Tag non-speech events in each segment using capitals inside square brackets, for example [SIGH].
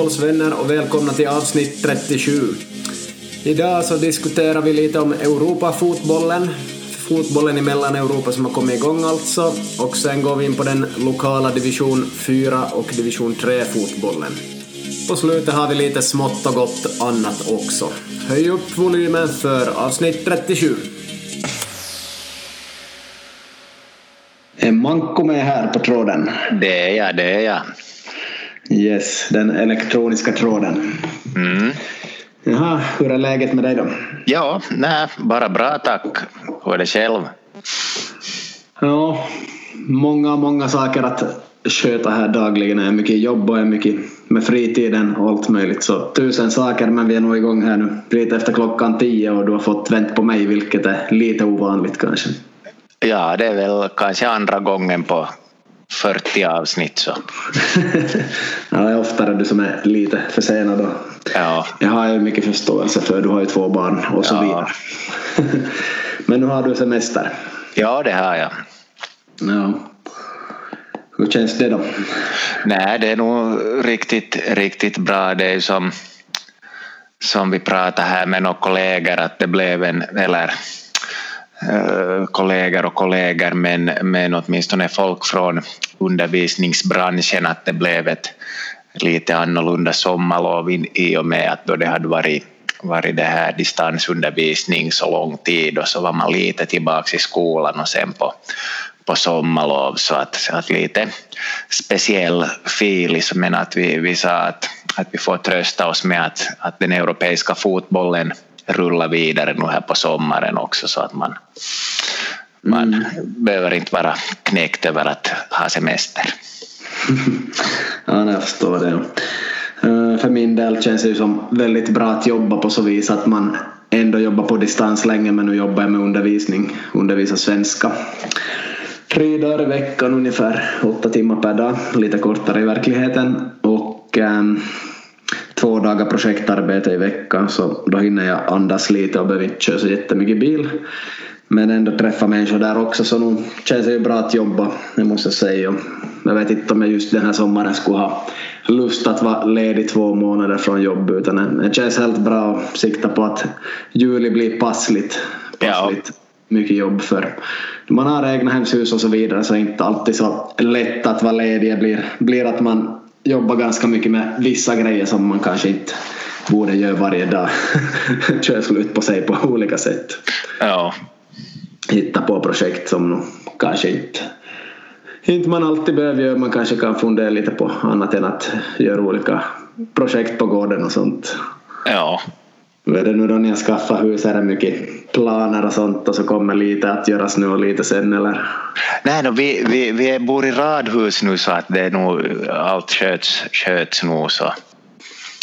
Fotbollsvänner och välkomna till avsnitt 37. Idag så diskuterar vi lite om Europafotbollen, fotbollen i Mellaneuropa som har kommit igång alltså, och sen går vi in på den lokala division 4 och division 3 fotbollen. På slutet har vi lite smått och gott annat också. Höj upp volymen för avsnitt 37. Är Manko med här på tråden? Det är jag, det är jag. Yes, den elektroniska tråden. Mm. Jaha, hur är läget med dig då? Ja, nej, bara bra tack. Hur är det själv? Ja, många, många saker att sköta här dagligen. Det är mycket jobb och är mycket med fritiden och allt möjligt. Så tusen saker, men vi är nog igång här nu lite efter klockan tio och du har fått vänt på mig, vilket är lite ovanligt kanske. Ja, det är väl kanske andra gången på 40 avsnitt så. [LAUGHS] ja, det är oftare du som är lite försenad då. Ja. Jag har ju mycket förståelse för du har ju två barn och så Ja. vidare. [LAUGHS] Men nu har du semester. ja, det har jag. Ja. Hur känns det då? Nej, det är nog riktigt, riktigt bra. Det är som, som vi pratade här med några kollegor att det blev en, eller Eh, kollegor och kollegor men, men åtminstone folk från undervisningsbranschen att det blev ett lite annorlunda sommarlov i, och med att då det hade varit varit det här distansundervisning så lång tid och så var man lite tillbaka i skolan och sen på, på sommarlov. Så att, så att lite speciell filis men att vi, vi sa att, att vi får trösta oss med att, att den europeiska fotbollen rullar vidare nu här på sommaren också så att man, man behöver inte vara knäckt över att ha semester. [LAUGHS] Ja, jag förstår det. Eh, För min del känns det ju som väldigt bra att jobba på så vis att man ändå jobbar på distans länge men nu jobbar jag med undervisning, undervisar svenska. Tre dagar i veckan ungefär, åtta timmar per dag, lite kortare i verkligheten och ehm, två dagar projektarbete i veckan så då hinner jag andas lite och behöver inte köra så jättemycket bil. Men ändå träffa människor där också så nu känns det ju bra att jobba, det måste jag säga. Jag vet inte om jag just den här sommaren skulle ha lust att vara ledig två månader från jobb utan det känns helt bra att sikta på att juli blir passligt. Ja. passligt mycket jobb för man har egna hemshus och så vidare så är det inte alltid så lätt att vara ledig. Det blir, blir att man jobbar ganska mycket med vissa grejer som man kanske inte borde göra varje dag. [LAUGHS] Kör slut på sig på olika sätt Ja, hitta på projekt som kanske inte, inte man alltid behöver göra. Man kanske kan fundera lite på annat än att göra olika projekt på gården och sånt. ja. Är det nu då ni har skaffat hus? Är det mycket planer och sånt och så kommer lite att göras nu och lite sen eller? Nej, no, vi, vi, vi bor i radhus nu så att det är nog allt sköts, sköts nu så.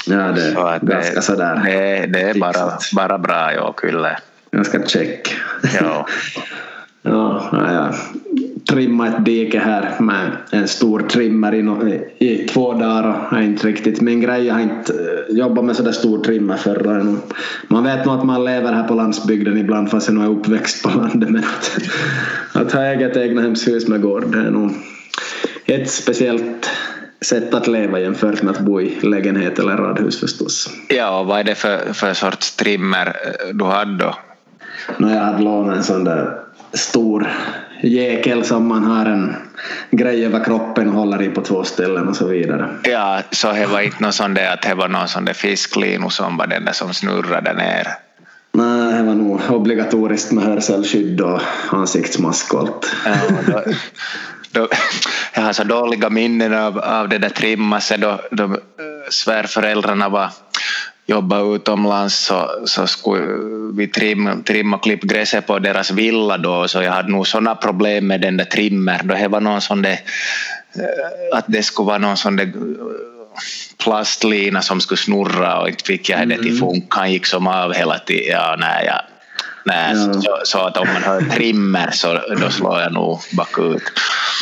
Ja, det så att ganska det, sådär Det, det är bara, bara bra, ja, kyllä. ganska check. Ja. [LAUGHS] Ja, ja, jag trimmade ett dike här med en stor trimmer i, no- i två dagar och är inte riktigt min grej. Jag har inte eh, jobbat med sådär stor trimmer förr. Man vet nog att man lever här på landsbygden ibland fast jag nog är uppväxt på landet men att, att ha eget egnahemshus med gård det är nog ett speciellt sätt att leva jämfört med att bo i lägenhet eller radhus förstås. ja, och vad är det för, för sorts trimmer eh, du hade då? när jag hade lånat en sån där stor jäkel som man har en grej över kroppen och håller i på två ställen och så vidare. Ja, så det var inte någon sån där att det var någon sån där fisklinu som var den där som snurrade ner. Nej, det var nog obligatoriskt med hörselskydd och ansiktsmask och allt. Ja, då, då, jag har så dåliga minnen av, av det där trimmaset då, då eh, svärföräldrarna var jobbade utomlands så, så skulle vi trim, trimma och klippa gräset på deras villa då så jag hade nog sådana problem med den där trimmer då det var någon sån där eh, att det skulle vara någon sån där eh, plastlina som skulle snurra och inte fick jag det till funka, han gick som av hela tiden. Ja, nej, ja. Nej, [LAUGHS] Ja. så, så att om man har trimmer så då slår jag nog bakut.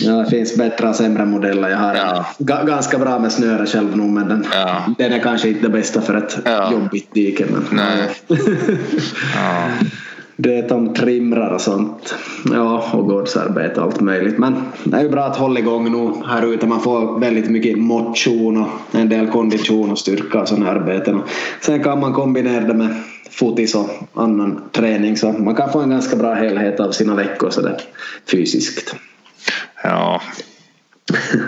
Ja, det finns bättre och sämre modeller. Jag har Ja. ganska bra med snöre själv nu men den, Ja. den är kanske inte det bästa för ett Ja. jobbigt dike. Men, Nej. [LAUGHS] Ja. Det de trimrar och sånt. Ja, och gårdsarbete och allt möjligt. Men det är ju bra att hålla igång nu här ute. Man får väldigt mycket motion och en del kondition och styrka och sådana arbeten. Sen kan man kombinera det med fotis och annan träning så man kan få en ganska bra helhet av sina veckor så det fysiskt. Ja.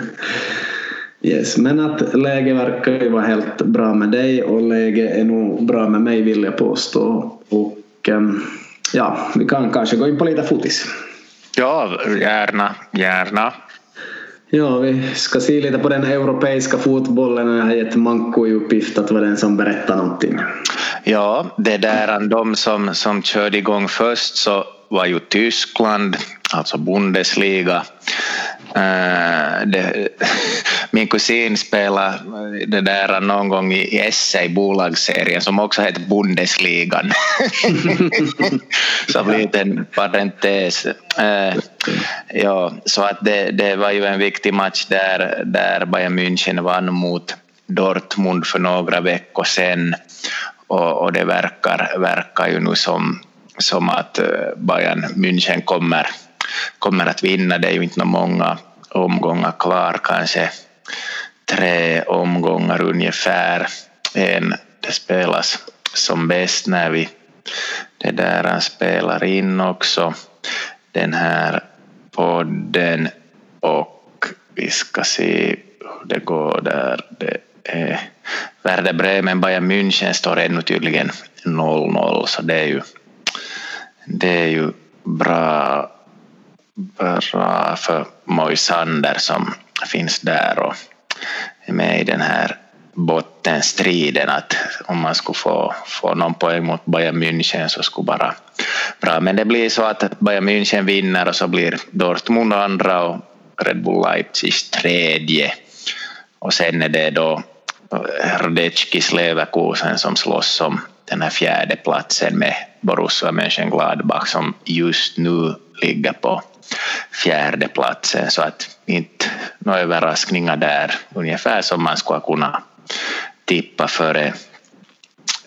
[LAUGHS] yes, men att läget verkar ju vara helt bra med dig och läget är nog bra med mig vill jag påstå. Och um, ja, vi kan kanske gå in på lite fotis. Ja, gärna, gärna. Ja, vi ska se lite på den europeiska fotbollen och jag har gett Manko i uppgift att vara den som berättar någonting. Ja, det där de som, som körde igång först så var ju Tyskland, alltså Bundesliga. Uh, det, [LAUGHS] min kusin spelade det där någon gång i Esse i bolagsserien som också heter Bundesligan. [LAUGHS] så liten parentes. Uh, ja, så att det, det var ju en viktig match där, där Bayern München vann mot Dortmund för några veckor sedan och, och det verkar, verkar ju nu som, som att eh, Bayern München kommer, kommer att vinna. Det är ju inte många omgångar kvar, kanske tre omgångar ungefär. En, det spelas som bäst när vi det där han spelar in också den här podden och vi ska se hur det går där. Det är Werder Bremen, Bayern München står ännu tydligen 0-0 så det är ju, det är ju bra, bra för Moisander som finns där och är med i den här bottenstriden att om man skulle få, få någon poäng mot Bayern München så skulle bara bra. Men det blir så att Bayern München vinner och så blir Dortmund andra och Red Bull Leipzig tredje. Och sen är det då Radetskis Leverkusen som slåss om den här fjärde platsen med Borussia Mönchengladbach som just nu ligger på fjärde platsen. Så att inte några överraskningar där. Ungefär som man skulle kunna tippa före,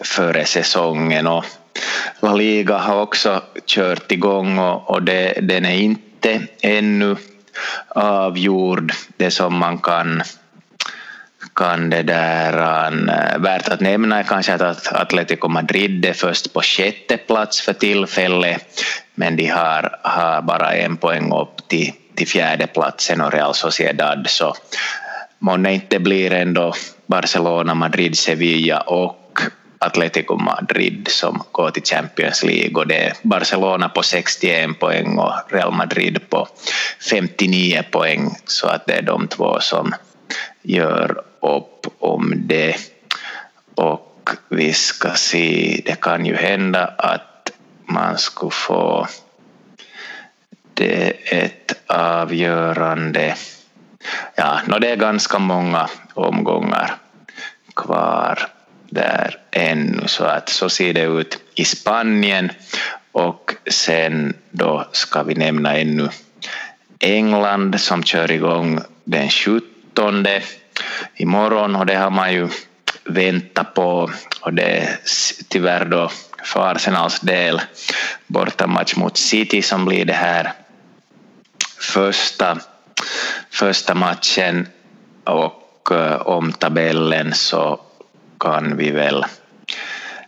före säsongen. Och La Liga har också kört igång och, och det, den är inte ännu avgjord det som man kan kan det där, uh, värt att nämna är kanske att Atletico Madrid är först på sjätte plats för tillfället men de har, har bara en poäng upp till, till fjärde platsen och Real Sociedad så månne inte blir ändå Barcelona, Madrid, Sevilla och Atletico Madrid som går till Champions League. Och det är Barcelona på 61 poäng och Real Madrid på 59 poäng. Så att det är de två som gör upp om det. Och vi ska se, det kan ju hända att man skulle få det ett avgörande. Ja, no, det är ganska många omgångar kvar där ännu så att så ser det ut i Spanien. Och sen då ska vi nämna ännu England som kör igång den 17 imorgon och det har man ju väntat på och det är tyvärr då för Arsenals del bortamatch mot City som blir det här första, första matchen och uh, om tabellen så kan vi väl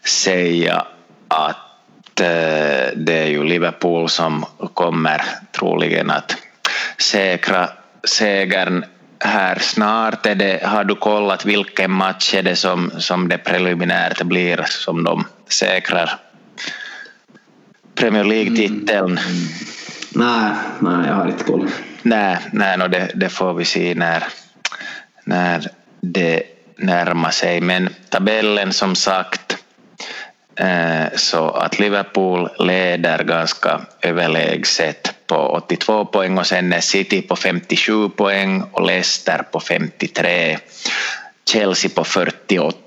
säga att uh, det är ju Liverpool som kommer troligen att säkra segern här snart. Är det, har du kollat vilken match är det som, som det preliminärt blir som de säkrar Premier League-titeln? Mm. Nej, nej, jag har inte koll. Nej, nej no, det, det får vi se när, när det närmar sig. Men tabellen som sagt Eh, så att Liverpool leder ganska överlägset på 82 poäng och sen är City på 57 poäng och Leicester på 53. Chelsea på 48.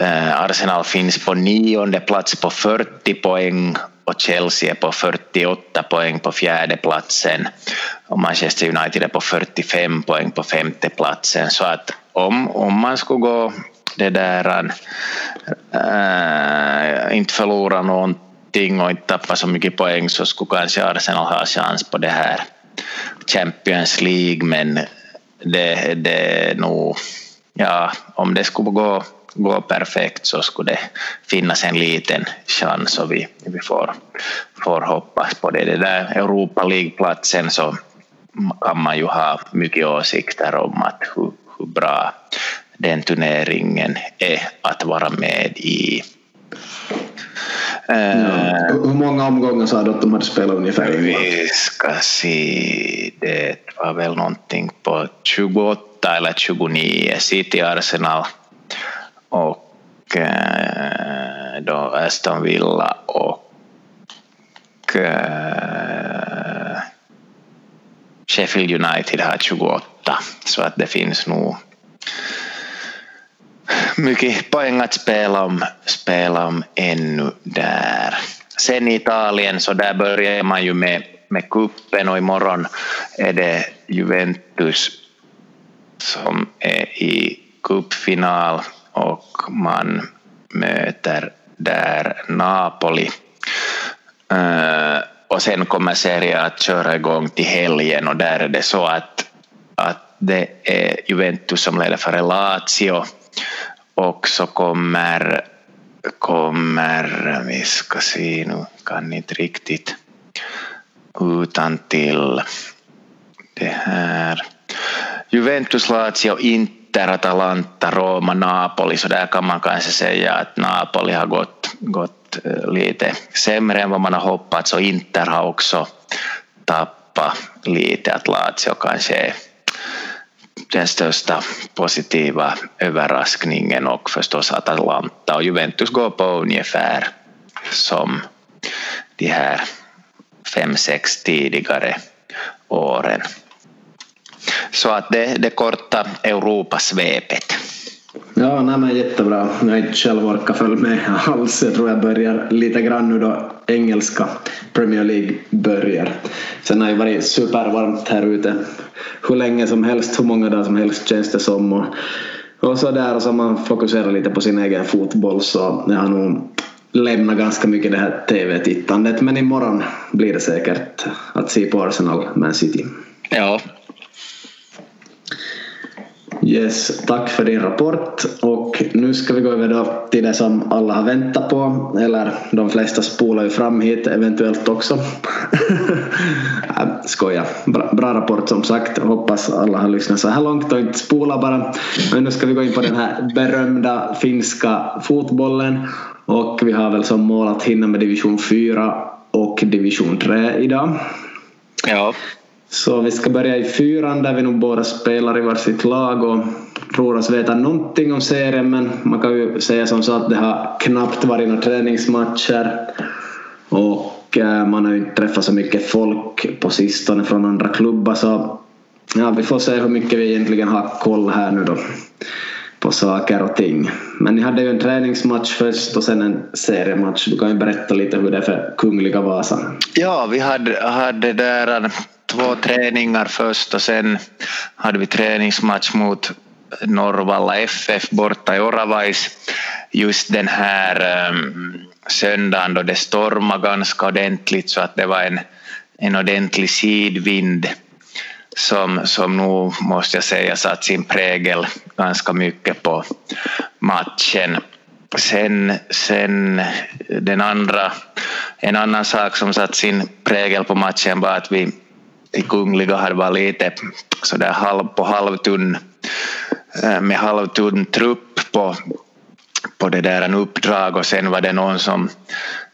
Eh, Arsenal finns på nionde plats på 40 poäng och Chelsea är på 48 poäng på fjärde platsen och Manchester United är på 45 poäng på femte platsen så att om, om man skulle gå det där äh, äh inte förlora någonting och inte tappa så mycket poäng så skulle kanske Arsenal ha chans på det här Champions League men det, det är nog, ja om det skulle gå, gå perfekt så skulle det finnas en liten chans och vi, vi får, får hoppas på det. Det där Europa League-platsen så kan man ju ha mycket åsikter om att hur, hur bra den turneringen är att vara med i. Ja. Hur många omgångar sa du att de hade spelat ungefär? Vi ska se, det var väl någonting på 28 eller 29, City Arsenal och uh, då Aston Villa och uh, Sheffield United har 28 så att det finns nog mycket poäng att spela om, spela om ännu där. Sen i Italien så där börjar man ju med, med kuppen och imorgon är det Juventus som är i cupfinal och man möter där Napoli. Uh, och sen kommer serien att köra igång till helgen och där är det så att, att det är Juventus som leder före Lazio och så kommer, kommer vi ska se nu kan inte riktigt utan till. Det här. Juventus, Lazio, Inter, Atalanta, Roma, Napoli. Så där kan man kanske säga att Napoli har gått, gått eh, lite sämre än vad man har hoppats och Inter har också tappat lite att Lazio kanske är den största positiva överraskningen och förstås Atalanta och Juventus går på ungefär som de här fem, sex tidigare åren. Så att det, det korta Europasvepet. Ja, nej, men jättebra. Jag har inte själv orkat följa med alls. Jag tror jag börjar lite grann nu då engelska Premier League börjar. Sen har det varit supervarmt här ute hur länge som helst, hur många dagar som helst känns det som. Och, och så där och så man fokuserar lite på sin egen fotboll så jag har nog lämnat ganska mycket det här TV-tittandet men imorgon blir det säkert att se på Arsenal Man City. Ja, Yes, tack för din rapport och nu ska vi gå över då till det som alla har väntat på eller de flesta spolar ju fram hit eventuellt också. [LAUGHS] Äh, skoja. Bra, bra, rapport som sagt. Hoppas alla har lyssnat så här långt och inte spola bara. Men nu ska vi gå in på den här berömda finska fotbollen och vi har väl som mål att hinna med division 4 och division 3 idag. Ja. Så vi ska börja i fyran där vi nog båda spelar i varsitt lag och tror oss veta någonting om serien men man kan ju säga som så att det har knappt varit några träningsmatcher och eh, man har ju inte träffat så mycket folk på sistone från andra klubbar så ja, vi får se hur mycket vi egentligen har koll här nu då på saker och ting. Men ni hade ju en träningsmatch först och sen en seriematch. Du kan ju berätta lite hur det är för Kungliga Vasa. Ja, vi hade, hade där två träningar först och sen hade vi träningsmatch mot Norrvalla FF borta i Oravais just den här um, söndagen då det stormade ganska ordentligt så att det var en, en ordentlig sidvind som, som nog måste jag säga satt sin prägel ganska mycket på matchen. Sen, sen den andra, en annan sak som satt sin prägel på matchen var att vi i Kungliga hade varit lite sådär halv, på halvtunn eh, med halvtunn trupp på, på det där en uppdrag och sen var det någon som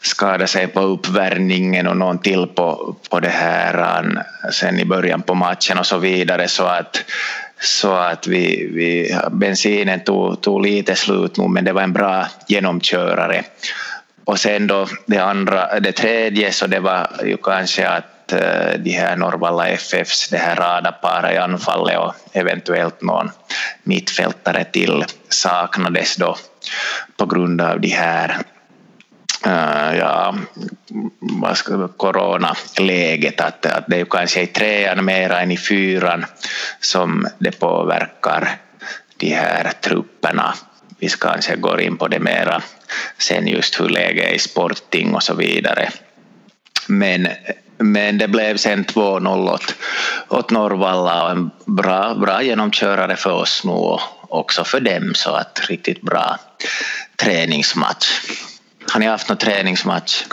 skadade sig på uppvärmningen och någon till på, på det här eh, sen i början på matchen och så vidare så att så att vi, vi, bensinen tog, tog lite slut nu men det var en bra genomkörare. Och sen då det andra, det tredje så det var ju kanske att att de här Norrvalla FFs det här radarparet i anfallet och eventuellt någon mittfältare till saknades då på grund av de här Uh, ja, vad ska, coronaläget, att, att det är ju kanske i trean mer än i fyran som det påverkar de här trupperna vi kanske går in på det mera sen just hur läget är i Sporting och så vidare. Men, men det blev sen 2-0 åt, åt Norrvalla och en bra, bra genomkörare för oss nu och också för dem så att riktigt bra träningsmatch. Har ni haft någon träningsmatch?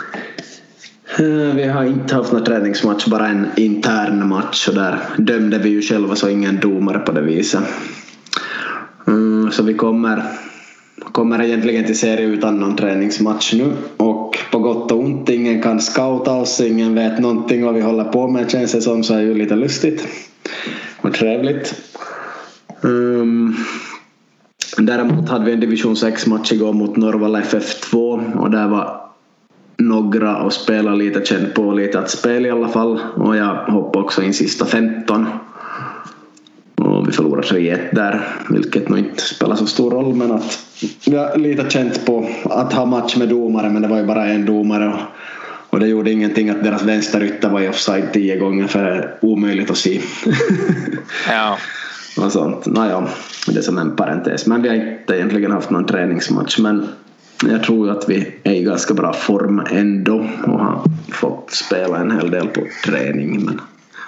Eh, vi har inte haft någon träningsmatch, bara en intern match och där dömde vi ju själva så ingen domare på det viset. Mm, så vi kommer, kommer egentligen till serie utan någon träningsmatch nu och på gott och ont, ingen kan scouta oss, ingen vet någonting vad vi håller på med. Känns det som så är ju lite lustigt. Och trevligt. Um, däremot hade vi en division 6 match igår mot Norrvalla FF2 och där var några och spela lite, känt på lite att spela i alla fall. Och jag hoppade också in sista 15 vi förlorade 3-1 där vilket nog inte spelar så stor roll men att vi har lite känt på att ha match med domare men det var ju bara en domare och, och det gjorde ingenting att deras vänsterytter var i offside tio gånger för det är omöjligt att se. [LAUGHS] ja. och sånt. Naja, det är som en parentes. Men vi har inte egentligen haft någon träningsmatch men jag tror att vi är i ganska bra form ändå och har fått spela en hel del på träning. Men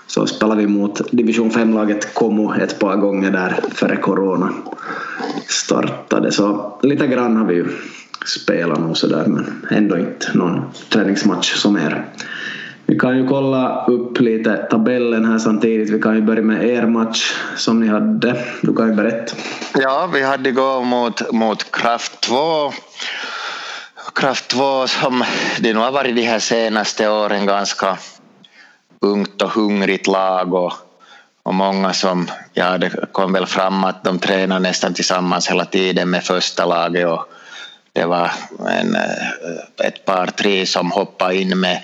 så spelade vi mot division 5-laget Como ett par gånger där före corona startade. Så lite grann har vi ju spelat nog sådär men ändå inte någon träningsmatch som er. Vi kan ju kolla upp lite tabellen här samtidigt. Vi kan ju börja med er match som ni hade. Du kan ju berätta. Ja, vi hade igår mot, mot Kraft 2. Kraft 2 som det nu har varit de här senaste åren ganska ungt och hungrigt lag och, och många som, ja det kom väl fram att de tränar nästan tillsammans hela tiden med första laget och det var en, eh, ett par tre som hoppade in med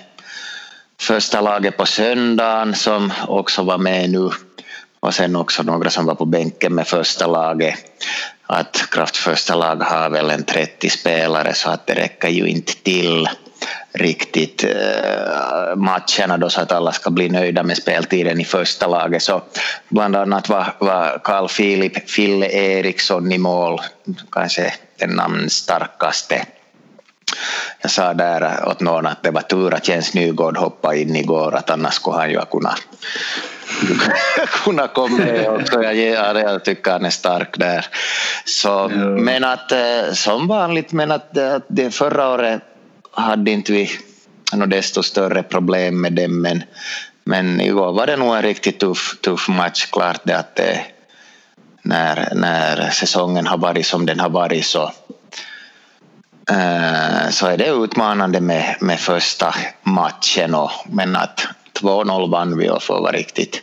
första laget på söndagen som också var med nu och sen också några som var på bänken med första laget. Att Kraft första lag har väl en 30 spelare så att det räcker ju inte till riktigt äh, matcherna då så att alla ska bli nöjda med speltiden i första laget. Så bland annat var, var Carl Philip Fille Eriksson i mål, kanske den namnstarkaste jag sa där åt någon att det var tur att Jens Nygård hoppade in igår att annars skulle han ju ha kunnat [LAUGHS] kunna komma med också. Jag, jag tycker han är stark där. Så, men att eh, som vanligt, men att, att det förra året hade inte vi något desto större problem med dem men, men igår var det nog en riktigt tuff, tuff match. Klart det att det, när, när säsongen har varit som den har varit så äh, så är det utmanande med, med första matchen. Och, men att 2-0 vann vi och får vara riktigt,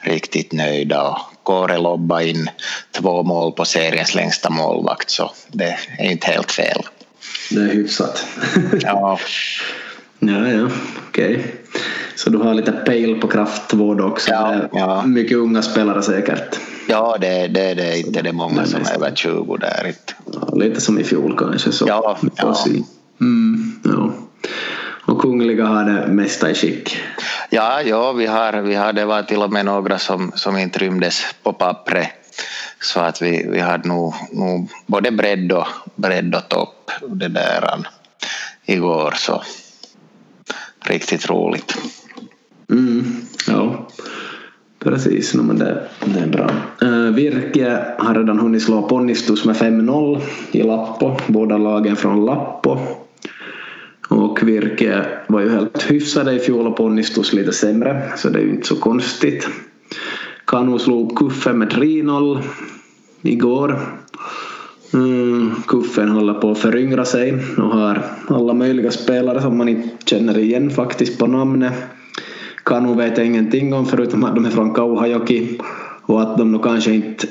riktigt nöjda. Och Kåre lobba in två mål på seriens längsta målvakt så det är inte helt fel. Det är hyfsat. ja. [LAUGHS] Ja, ja, okej. Okay. Så du har lite pejl på kraftvård också? Ja, ja. Mycket unga spelare säkert? Ja, det, det, det är inte det många som är över 20 där. Ja, lite som i fjol kanske. Så. Ja, ja. Mm, ja. Och Kungliga har det mesta i skick? Ja, ja vi, har, vi har, det var till och med några som, som inte rymdes på pappret. Så att vi, vi hade nog, nog både bredd och, bredd och topp det där igår. Så riktigt roligt. Mm, ja. Precis, no, men det, det är bra. Uh, Virke har redan hunnit slå Ponnistus med 5-0 i Lappo, båda lagen från Lappo. Och Virke var ju helt hyfsade i fjol och Ponnistus lite sämre, så det är ju inte så konstigt. Kanu slog Kuffen med 3-0 igår. Mm, Kuffen håller på att föryngra sig och har alla möjliga spelare som man inte känner igen faktiskt på namnet. Kanu vet jag ingenting om förutom att de är från Kauhajoki och att de nog kanske inte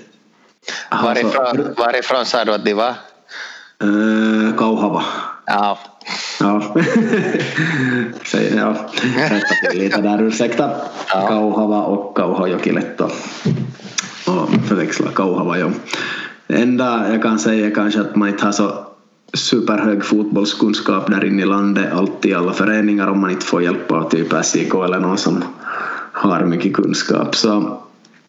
Varifrån, varifrån sa du att de var? Uh, Kauhava. Ja. Ja. Lite där, ursäkta. Ja. Kauhava och Kauhajokiletto. Och förväxla Kauhava, ja. Det enda jag kan säga kanske att man inte har så superhög fotbollskunskap där inne i landet alltid i alla föreningar om man inte får hjälp av typ SIK eller någon som har mycket kunskap. Så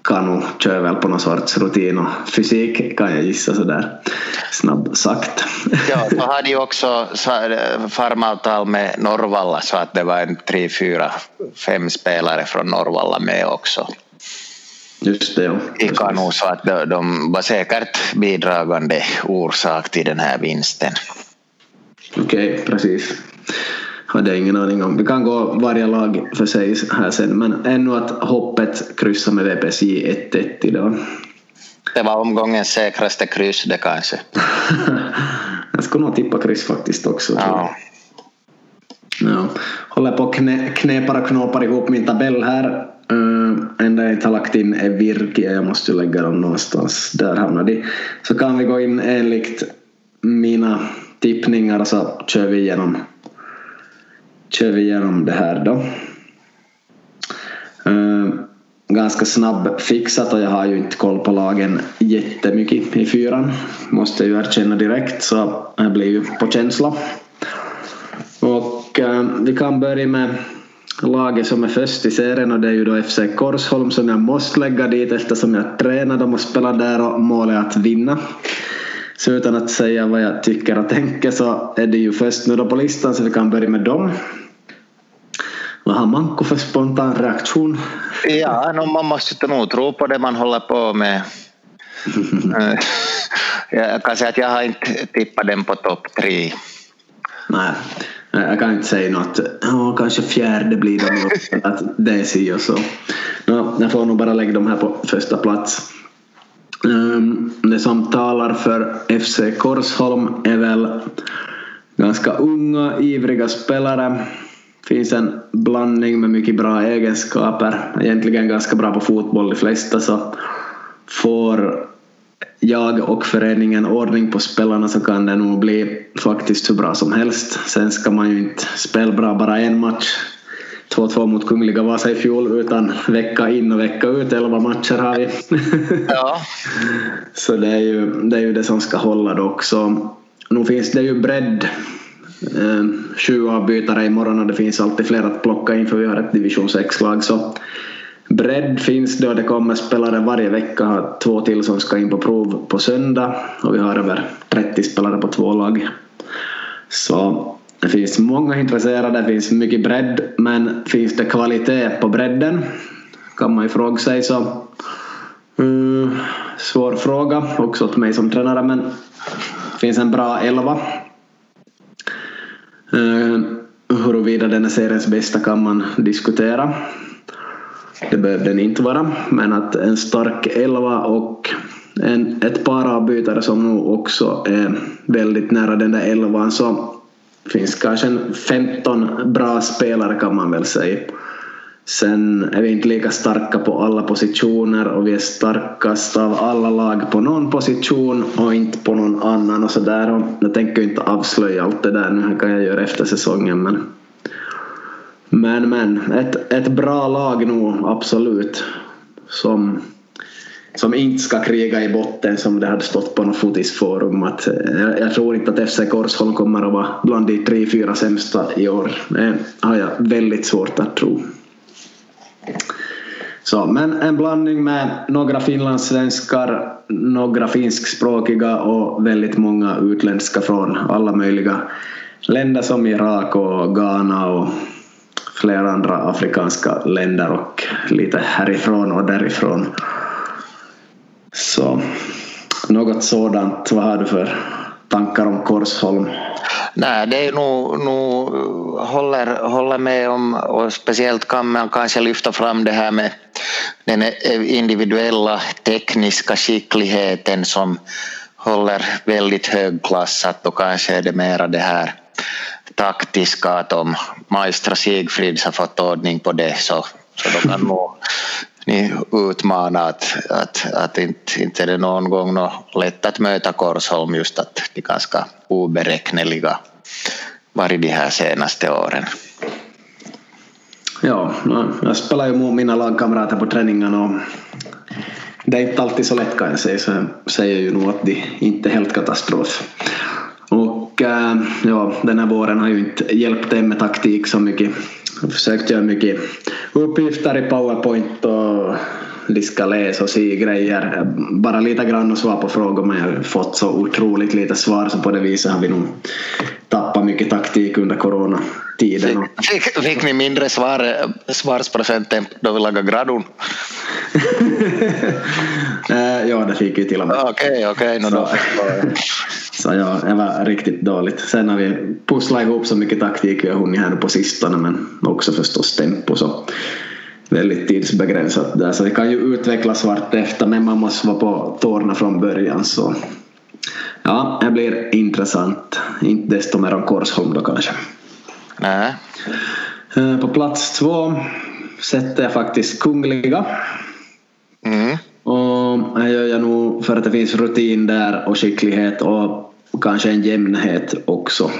Kanu kör väl på någon sorts rutin och fysik kan jag gissa sådär snabbt sagt. [LAUGHS] Ja, så hade ju också farmavtal med Norvalla så att det var en tre, fyra, fem spelare från Norvalla med också. Just det, ja. I Kanu så att de var säkert bidragande orsak till den här vinsten. Okej, okay, precis hade jag ingen aning om. Vi kan gå varje lag för sig här sen men ännu att hoppet kryssar med VPSJ 1-1 idag. Det var omgångens säkraste kryss det kanske. [LAUGHS] jag skulle nog tippa kryss faktiskt också. Ja. Ja. Håller på att knä, knäpar och knåpar ihop min tabell här. Uh, enda jag inte har lagt in är Virkia, jag måste ju lägga dem någonstans. Där hamnar de. Så kan vi gå in enligt mina tippningar så kör vi igenom kör vi igenom det här då. Uh, ganska snabb fixat och jag har ju inte koll på lagen jättemycket i fyran. Måste jag ju erkänna direkt så jag blir ju på känsla. Och uh, vi kan börja med laget som är först i serien och det är ju då FC Korsholm som jag måste lägga dit eftersom jag tränar dem och spelar där och målet är att vinna. Så utan att säga vad jag tycker och tänker så är det ju först nu då på listan så vi kan börja med dem. Vad har Manko för spontan reaktion? Ja, no, man måste nog tro på det man håller på med. [LAUGHS] Eh, jag kan säga att jag har inte tippat den på topp tre. Nej, jag kan inte säga något. Oh, kanske fjärde blir det [LAUGHS] att det är si och så. No, jag får nog bara lägga dem här på första plats. Ehm, det som talar för FC Korsholm är väl ganska unga, ivriga spelare finns en blandning med mycket bra egenskaper. Egentligen ganska bra på fotboll de flesta så får jag och föreningen ordning på spelarna så kan det nog bli faktiskt hur bra som helst. Sen ska man ju inte spela bra bara en match. 2-2 mot Kungliga Vasa i fjol utan vecka in och vecka ut, elva matcher har vi. Ja. [LAUGHS] så det är, ju, det är ju det som ska hålla dock. Så nu finns det ju bredd Eh, sju avbytare imorgon och det finns alltid fler att plocka in för vi har ett division 6-lag. Så bredd finns det och det kommer spelare varje vecka. Två till som ska in på prov på söndag och vi har över 30 spelare på två lag. Så det finns många intresserade, det finns mycket bredd men finns det kvalitet på bredden? Kan man ju fråga sig så. Mm, svår fråga också åt mig som tränare men det finns en bra elva Eh, huruvida den är seriens bästa kan man diskutera. Det behöver den inte vara, men att en stark elva och en, ett par avbytare som nu också är väldigt nära den där elvan så finns kanske 15 bra spelare kan man väl säga. Sen är vi inte lika starka på alla positioner och vi är starkast av alla lag på någon position och inte på någon annan och sådär. Jag tänker inte avslöja allt det där nu, det kan jag göra efter säsongen men men, men ett, ett bra lag nog absolut. Som, som inte ska kriga i botten som det hade stått på något fotisforum. Att, eh, jag, jag tror inte att FC Korsholm kommer att vara bland de tre, fyra sämsta i år. Det har jag väldigt svårt att tro. Så, men en blandning med några finlandssvenskar, några finskspråkiga och väldigt många utländska från alla möjliga länder som Irak och Ghana och flera andra afrikanska länder och lite härifrån och därifrån. Så något sådant, vad har du för tankar om Korsholm? Nej, det är nog, nog håller, håller med om och speciellt kan man kanske lyfta fram det här med den individuella tekniska skickligheten som håller väldigt högklassat och kanske är det mera det här taktiska att om Maestra Sigfrids har fått ordning på det så, så då kan nog ni utmana att, att, att inte, inte är det någon gång något lätt att möta Korsholm just att de är ganska oberäkneliga varit de här senaste åren. Ja, jag spelar ju mot mina lagkamrater på träningarna och det är inte alltid så lätt kan jag säga så jag säger ju nog att det inte är helt katastrof. Och ja, den här våren har ju inte hjälpt dem med taktik så mycket. Jag har försökt göra mycket uppgifter i powerpoint och de ska läsa och se grejer. Bara lite grann och svara på frågor men jag har fått så otroligt lite svar så på det viset har vi nog tappat mycket taktik under coronatiden. Fick, fick ni mindre svar, svarsprocent då vi lagade gradun? [LAUGHS] Eh, ja, det fick vi till och med. Okej, okej. Okay, okay, så ja, det var riktigt dåligt. Sen har vi pusslat ihop så mycket taktik vi har hunnit här på sistone men också förstås tempo så väldigt tidsbegränsat där så det kan ju utvecklas vartefter men man måste vara på tårna från början så ja, det blir intressant. Inte desto mer om Korsholm då kanske. Nej. Eh, på plats två sätter jag faktiskt Kungliga. Mm. Och det gör jag nog för att det finns rutin där och skicklighet och kanske en jämnhet också.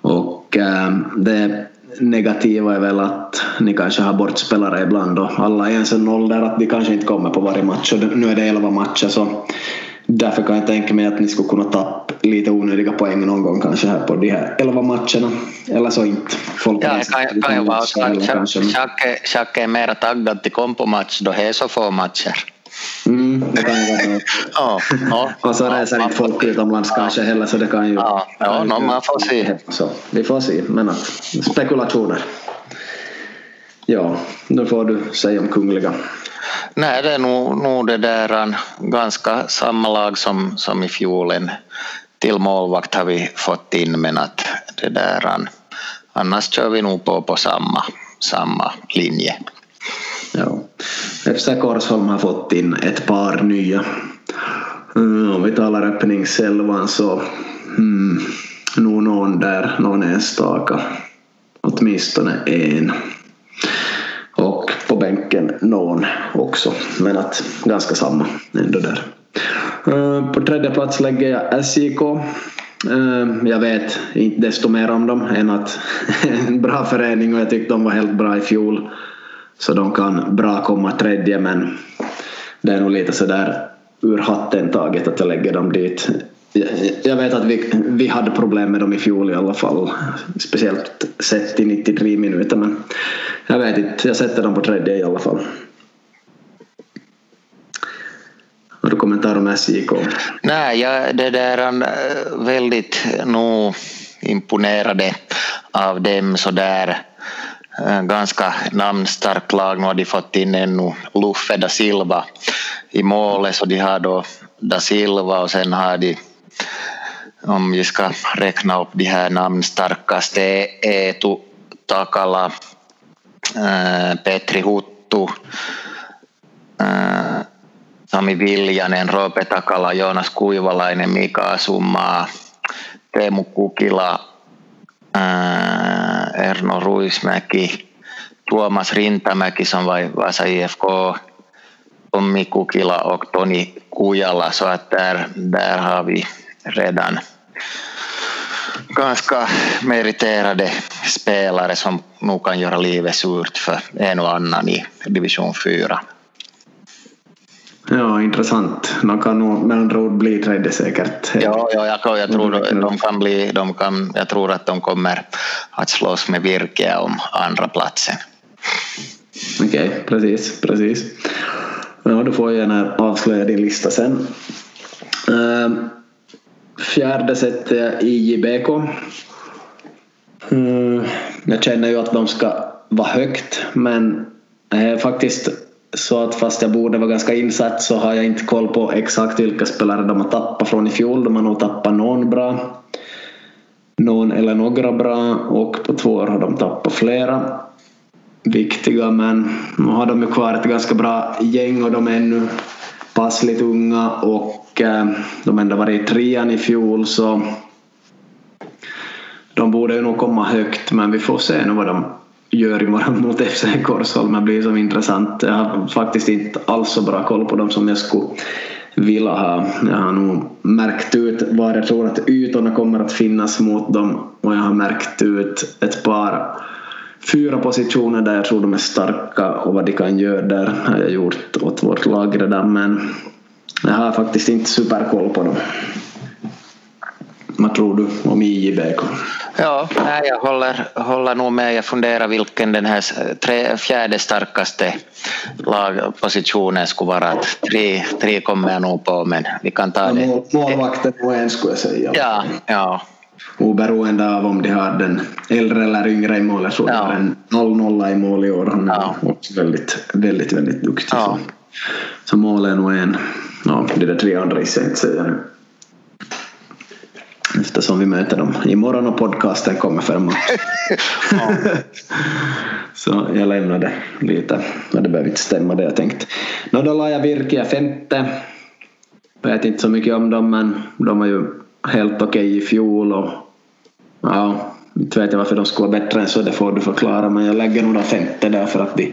Och äh, det negativa är väl att ni kanske har bortspelare ibland och alla är i en ålder att de kanske inte kommer på varje match och nu är det elva matcher så därför kan jag tänka mig att ni skulle kunna tappa lite onödiga poäng någon gång kanske här på de här elva matcherna eller så inte. Folk ja, kan, kan ju vara Jacke är mer taggad till kompomatch då det är så få matcher. Mm, det kan ju vara ja, ja, Och så reser inte folk utomlands ja, kanske heller så det kan ju... Ja, ja no, man får se. Så, vi får se, men att, spekulationer. Ja, nu får du säga om Kungliga. Nej, det är nog, nog det där ganska samma lag som, som i fjol. En till målvakt har vi fått in men att det där annars kör vi nog på på samma, samma linje. Ja. FC Korsholm har fått in ett par nya. Om vi talar öppningselvan så mm, nog hmm, någon där, någon enstaka. Åtminstone en. Och på bänken någon också. Men att ganska samma ändå där. Mm, på tredje plats lägger jag SJK. Mm, jag vet inte desto mer om dem än att [LAUGHS] en bra förening och jag tyckte de var helt bra i fjol. Så de kan bra komma tredje men det är nog lite sådär ur hatten taget att jag lägger dem dit. Jag vet att vi, vi hade problem med dem i fjol i alla fall. Speciellt sett i 93 minuter men jag vet inte, jag sätter dem på tredje i alla fall. Har du kommentar om SJK? Nej, jag det där är eh, väldigt nog imponerade av dem sådär ganska namnstarkt lag. Nu har de fått in ännu Luffe da Silva i målet så de har då da Silva och sen har de om vi ska räkna upp de här namnstarkaste Eetu Takala, äh, Petri Huttu, Sami Viljanen, Roope Takala, Joonas Kuivalainen, Mika Asumaa, Teemu Kukila, Erno Ruismäki, Tuomas Rintamäki som var Vasa IFK, Tommy Kukila och Toni Kujala så att där, där har vi redan ganska meriterade spelare som nog kan göra livet surt för en och annan i division 4. Ja, intressant. De kan nog med andra ord bli tredje säkert. Ja, ja jag, jag, tror de kan bli, de kan, jag tror att de kommer att slåss med Virke om andra platsen. Okej, okay, precis, precis. Ja, du får gärna avslöja din lista sen. Uh, fjärde sätter jag IJBK. Uh, jag känner ju att de ska vara högt men är faktiskt så att fast jag borde vara ganska insatt så har jag inte koll på exakt vilka spelare de har tappat från i fjol. De har nog tappat någon bra. Någon eller några bra och på två år har de tappat flera viktiga men nu har de ju kvar ett ganska bra gäng och de är ännu passligt unga och eh, de ändå varit i trean i fjol så de borde ju nog komma högt men vi får se nu vad de gör imorgon [LAUGHS] mot FC Korsholmen blir som intressant. Jag har faktiskt inte alls så bra koll på dem som jag skulle vilja ha. Jag har nog märkt ut var jag tror att ytorna kommer att finnas mot dem och jag har märkt ut ett par fyra positioner där jag tror de är starka och vad de kan göra där har jag gjort åt vårt lag redan men jag har faktiskt inte superkoll på dem. Vad tror du om IJBK? Ja, nej, jag håller, håller nog med. Jag funderar vilken den här tre, fjärde starkaste lagpositionen skulle vara. Tre, tre kommer jag nog på, men vi kan ta ja, det. Målvakten och en skulle jag säga. Ja, ja. Oberoende av om de har den äldre eller yngre i målet så ja. en 0-0 i mål i år. Han är ja. också väldigt, väldigt, väldigt duktig. Ja. Så, så mål är nog en. Ja, de där tre andra ska jag inte säga nu eftersom vi möter dem imorgon och podcasten kommer för match. [LAUGHS] så jag lämnade lite och det behöver inte stämma det jag tänkt. Nå då la jag Virkia femte. Vet inte så mycket om dem men de var ju helt okej okay i fjol och ja, inte vet jag varför de skulle vara bättre än så, det får du förklara men jag lägger nog den femte där för att de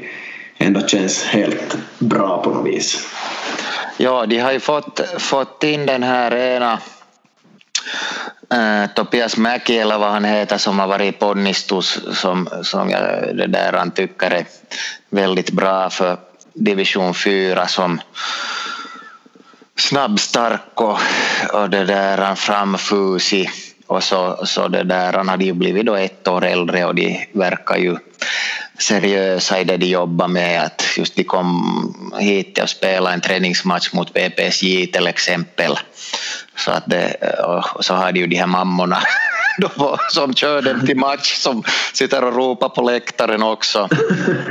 ändå känns helt bra på något vis. Ja, de har ju fått, fått in den här ena äh, Tobias Mäki eller vad han heter som har varit i Ponnistus som, som jag det där han tycker är väldigt bra för division 4 som snabb, stark och, och det där han framfusig och så, så det där han hade ju blivit då ett år äldre och de verkar ju seriösa i det de jobbar med. Att just de kom hit och spelade en träningsmatch mot VPSJ till exempel. Så, att det, och så har de ju de här mammorna som kör dem till match som sitter och ropar på läktaren också.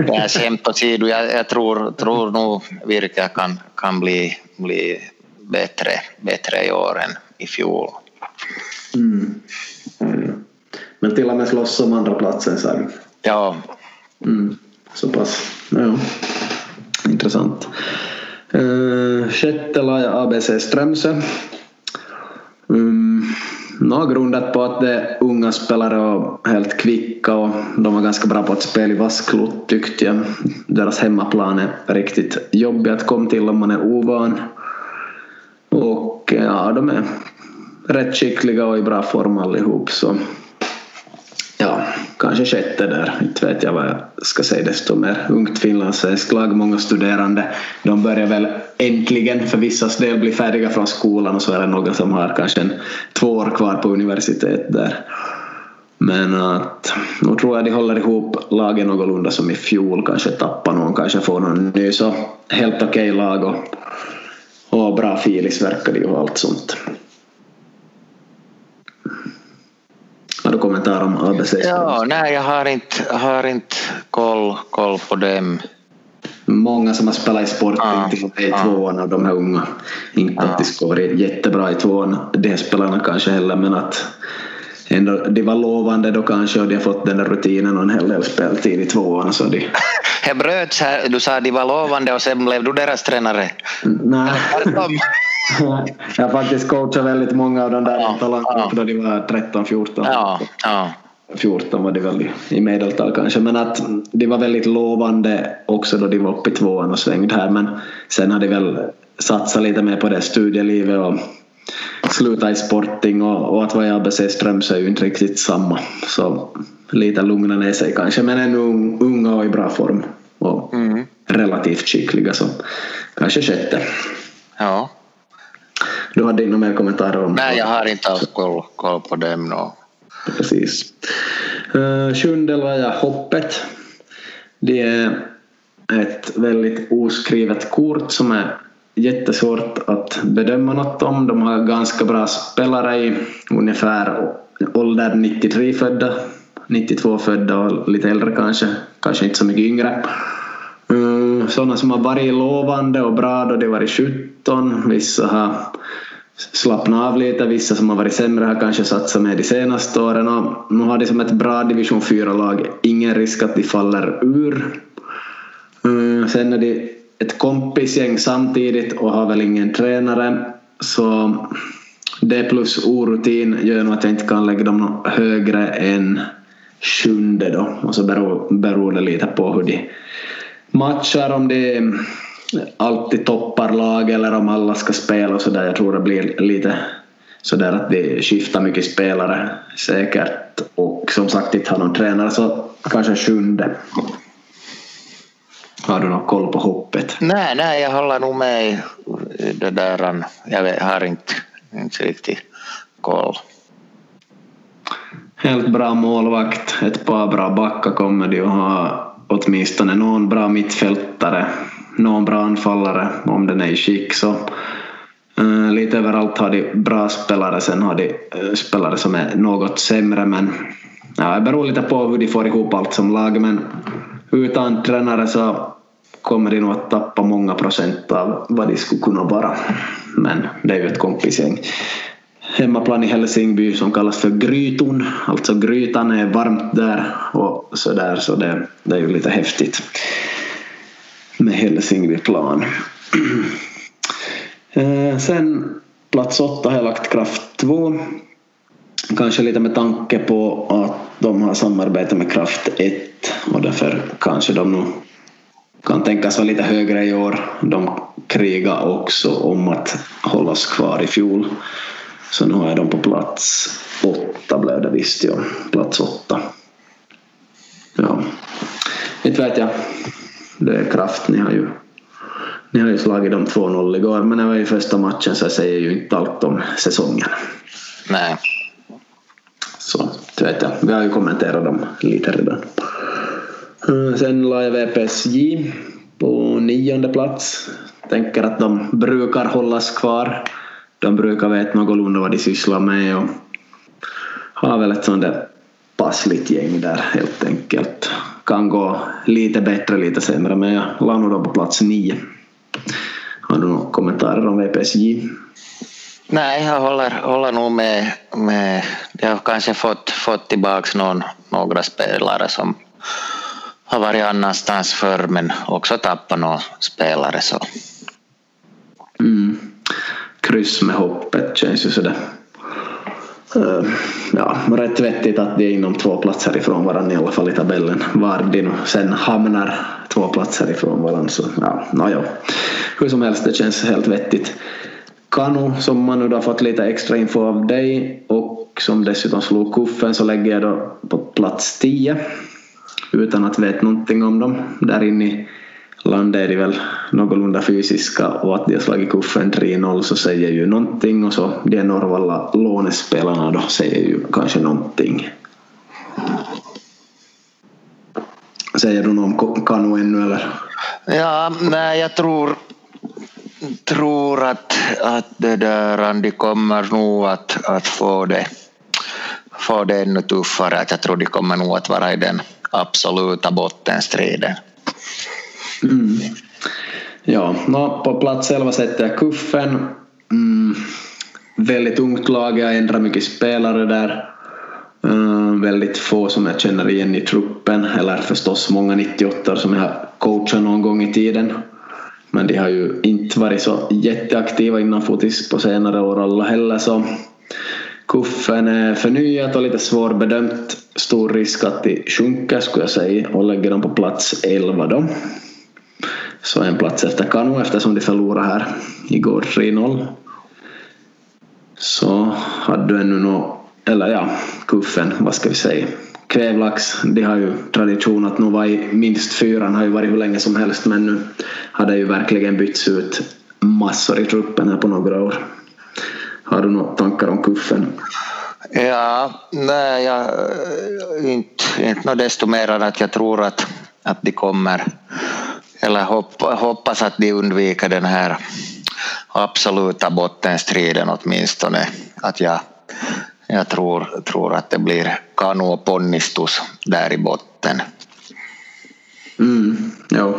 Det är skämt åsido, jag, jag tror, tror nog Virka kan, kan bli, bli bättre, bättre i år än i fjol. Mm. Mm. Men till och med slåss om andra platsen du? Ja, Mm, så pass. Ja, intressant. Eh, uh, sjätte la jag ABC Strömsö. Um, mm. Nå, grundat på att det är unga spelare och helt kvicka och de var ganska bra på att spela i vassklot tyckte jag. Deras hemmaplan är riktigt jobbig att komma till om man är ovan. Och ja, de är rätt skickliga och i bra form allihop så kanske sjätte där. Inte vet jag vad jag ska säga desto mer. Ungt finlandssvenskt lag, många studerande. De börjar väl äntligen för vissas del bli färdiga från skolan och så är det några som har kanske en, två år kvar på universitet där. Men att, nu tror jag de håller ihop lagen någorlunda som i fjol, kanske tappar någon, kanske får någon ny. Så helt okej okay lag och, och bra filis verkar det ju och allt sånt. Har du kommentar om ABC? Ja, nej, jag har inte, har inte koll, koll på dem. Många som har spelat i Sporting med i tvåan av de här unga. Inte att de vara jättebra i tvåan, de spelarna kanske heller, men att ändå, de var lovande då kanske och de har fått den där rutinen och en hel del speltid i tvåan. Så de... [LAUGHS] Det bröts här, du sa att de var lovande och sen blev du deras tränare. Nej. [LAUGHS] jag har faktiskt coachat väldigt många av de där ja, talangerna ja. då de var 13-14. Ja, ja. 14 var de väl i medeltal kanske men att de var väldigt lovande också då de var uppe i tvåan och svängde här men sen har de väl satsat lite mer på det studielivet och sluta i sporting och, och att vara i ABC Strömsö är ju inte riktigt samma så lite lugna ner sig kanske men ännu unga och i bra form och mm. relativt skickliga så kanske sjätte. Ja. Du hade inga mer kommentarer om Nej, jag har inte alls koll, koll på dem. No. Precis. Uh, sjunde la jag Hoppet. Det är ett väldigt oskrivet kort som är jättesvårt att bedöma något om. De har ganska bra spelare i ungefär ålder 93 födda, 92 födda och lite äldre kanske, kanske inte så mycket yngre. Mm, Sådana som har varit lovande och bra då de varit 17, vissa har slappnat av lite, vissa som har varit sämre har kanske satsat med de senaste åren och nu har de som ett bra division 4-lag ingen risk att de faller ur. Mm, sen är de ett kompisgäng samtidigt och har väl ingen tränare så det plus orutin gör nog att jag inte kan lägga dem högre än sjunde då och så beror, beror det lite på hur de matchar om de alltid toppar lag eller om alla ska spela och sådär. Jag tror det blir lite sådär att de skiftar mycket spelare säkert och som sagt inte har någon tränare så kanske sjunde. Har du någon koll på hoppet? Nej, nej jag håller nog med det där. Jag har inte, inte riktigt koll. helt bra målvakt, ett par bra backar kommer de att ha åtminstone någon bra mittfältare, någon bra anfallare om den är i skick. Så, uh, lite överallt har de bra spelare, sen har de uh, spelare som är något sämre men ja, det beror lite på hur de får ihop allt som lag men utan tränare så kommer de nog att tappa många procent av vad de skulle kunna vara. Men det är ju ett kompisgäng. Hemmaplan i Helsingby som kallas för Gryton, alltså grytan är varmt där och sådär så det, det är ju lite häftigt med Helsingbyplan. [CLEARS THROAT] Eh, sen plats åtta har jag lagt Kraft 2. Kanske lite med tanke på att de har samarbetat med Kraft 1 och därför kanske de nog kan tänkas vara lite högre i år. De krigar också om att hållas kvar i fjol. Så nu har jag dem på plats åtta blev det visst ja. Plats åtta. Ja. Inte vet jag. Det är kraft. Ni har ju, ni har ju slagit dem 2-0 igår men det var ju första matchen så jag säger ju inte allt om säsongen. Nej. Så det vet jag. Vi har ju kommenterat dem lite redan. Eh, sen la jag VPSJ på nionde plats. Tänker att de brukar hållas kvar. De brukar veta någorlunda vad de sysslar med och har väl ett sånt där passligt gäng där helt enkelt. Kan gå lite bättre, lite sämre men jag la nog dem på plats nio. Har du några kommentarer om VPSJ? Nej, jag håller, håller nog med. med jag har kanske fått, fått tillbaka någon, några spelare som har varit annanstans förr men också tappat några spelare. Så. Mm. Kryss med hoppet känns ju sådär uh, ja, rätt vettigt att de är inom två platser ifrån varandra i alla fall i tabellen. Var de nu sen hamnar två platser ifrån varandra så ja, no, Hur som helst, det känns helt vettigt. Kanu som man nu har fått lite extra info av dig och som dessutom slog kuffen så lägger jag då på plats 10 utan att veta någonting om dem. Där inne i landet är de väl någorlunda fysiska och att de har slagit kuffen 3-0 så säger ju någonting och så de Norrvalla lånespelarna då säger ju kanske någonting. Säger du något om Kanu ännu eller? Ja, nej jag tror tror att, att det där, de kommer nog att, att få, det, få det ännu tuffare. Att jag tror de kommer nog att vara i den absoluta bottenstriden. Mm. Ja, no, på plats 11 sätter jag Kuffen. Mm. Väldigt ungt lag, jag ändrar mycket spelare där. Mm, väldigt få som jag känner igen i truppen, eller förstås många 98 som jag har coachat någon gång i tiden. Men de har ju inte varit så jätteaktiva innan fotis på senare år alla heller så Kuffen är förnyat och lite svårbedömt. Stor risk att de sjunker skulle jag säga och lägger dem på plats 11 då. Så en plats efter Kanu eftersom de förlorade här igår 3-0. Så hade du ännu något, eller ja, Kuffen, vad ska vi säga. Kvävlax, de har ju tradition att nog vara i minst fyran, har ju varit hur länge som helst men nu har det ju verkligen bytts ut massor i truppen här på några år. Har du några tankar om kuffen? Ja, nej, jag, inte, inte något desto mer än att jag tror att, att de kommer, eller hopp, hoppas att de undviker den här absoluta bottenstriden åtminstone. Att jag, jag tror, tror att det blir Kanu och Ponnistus där i botten. Mm, jo.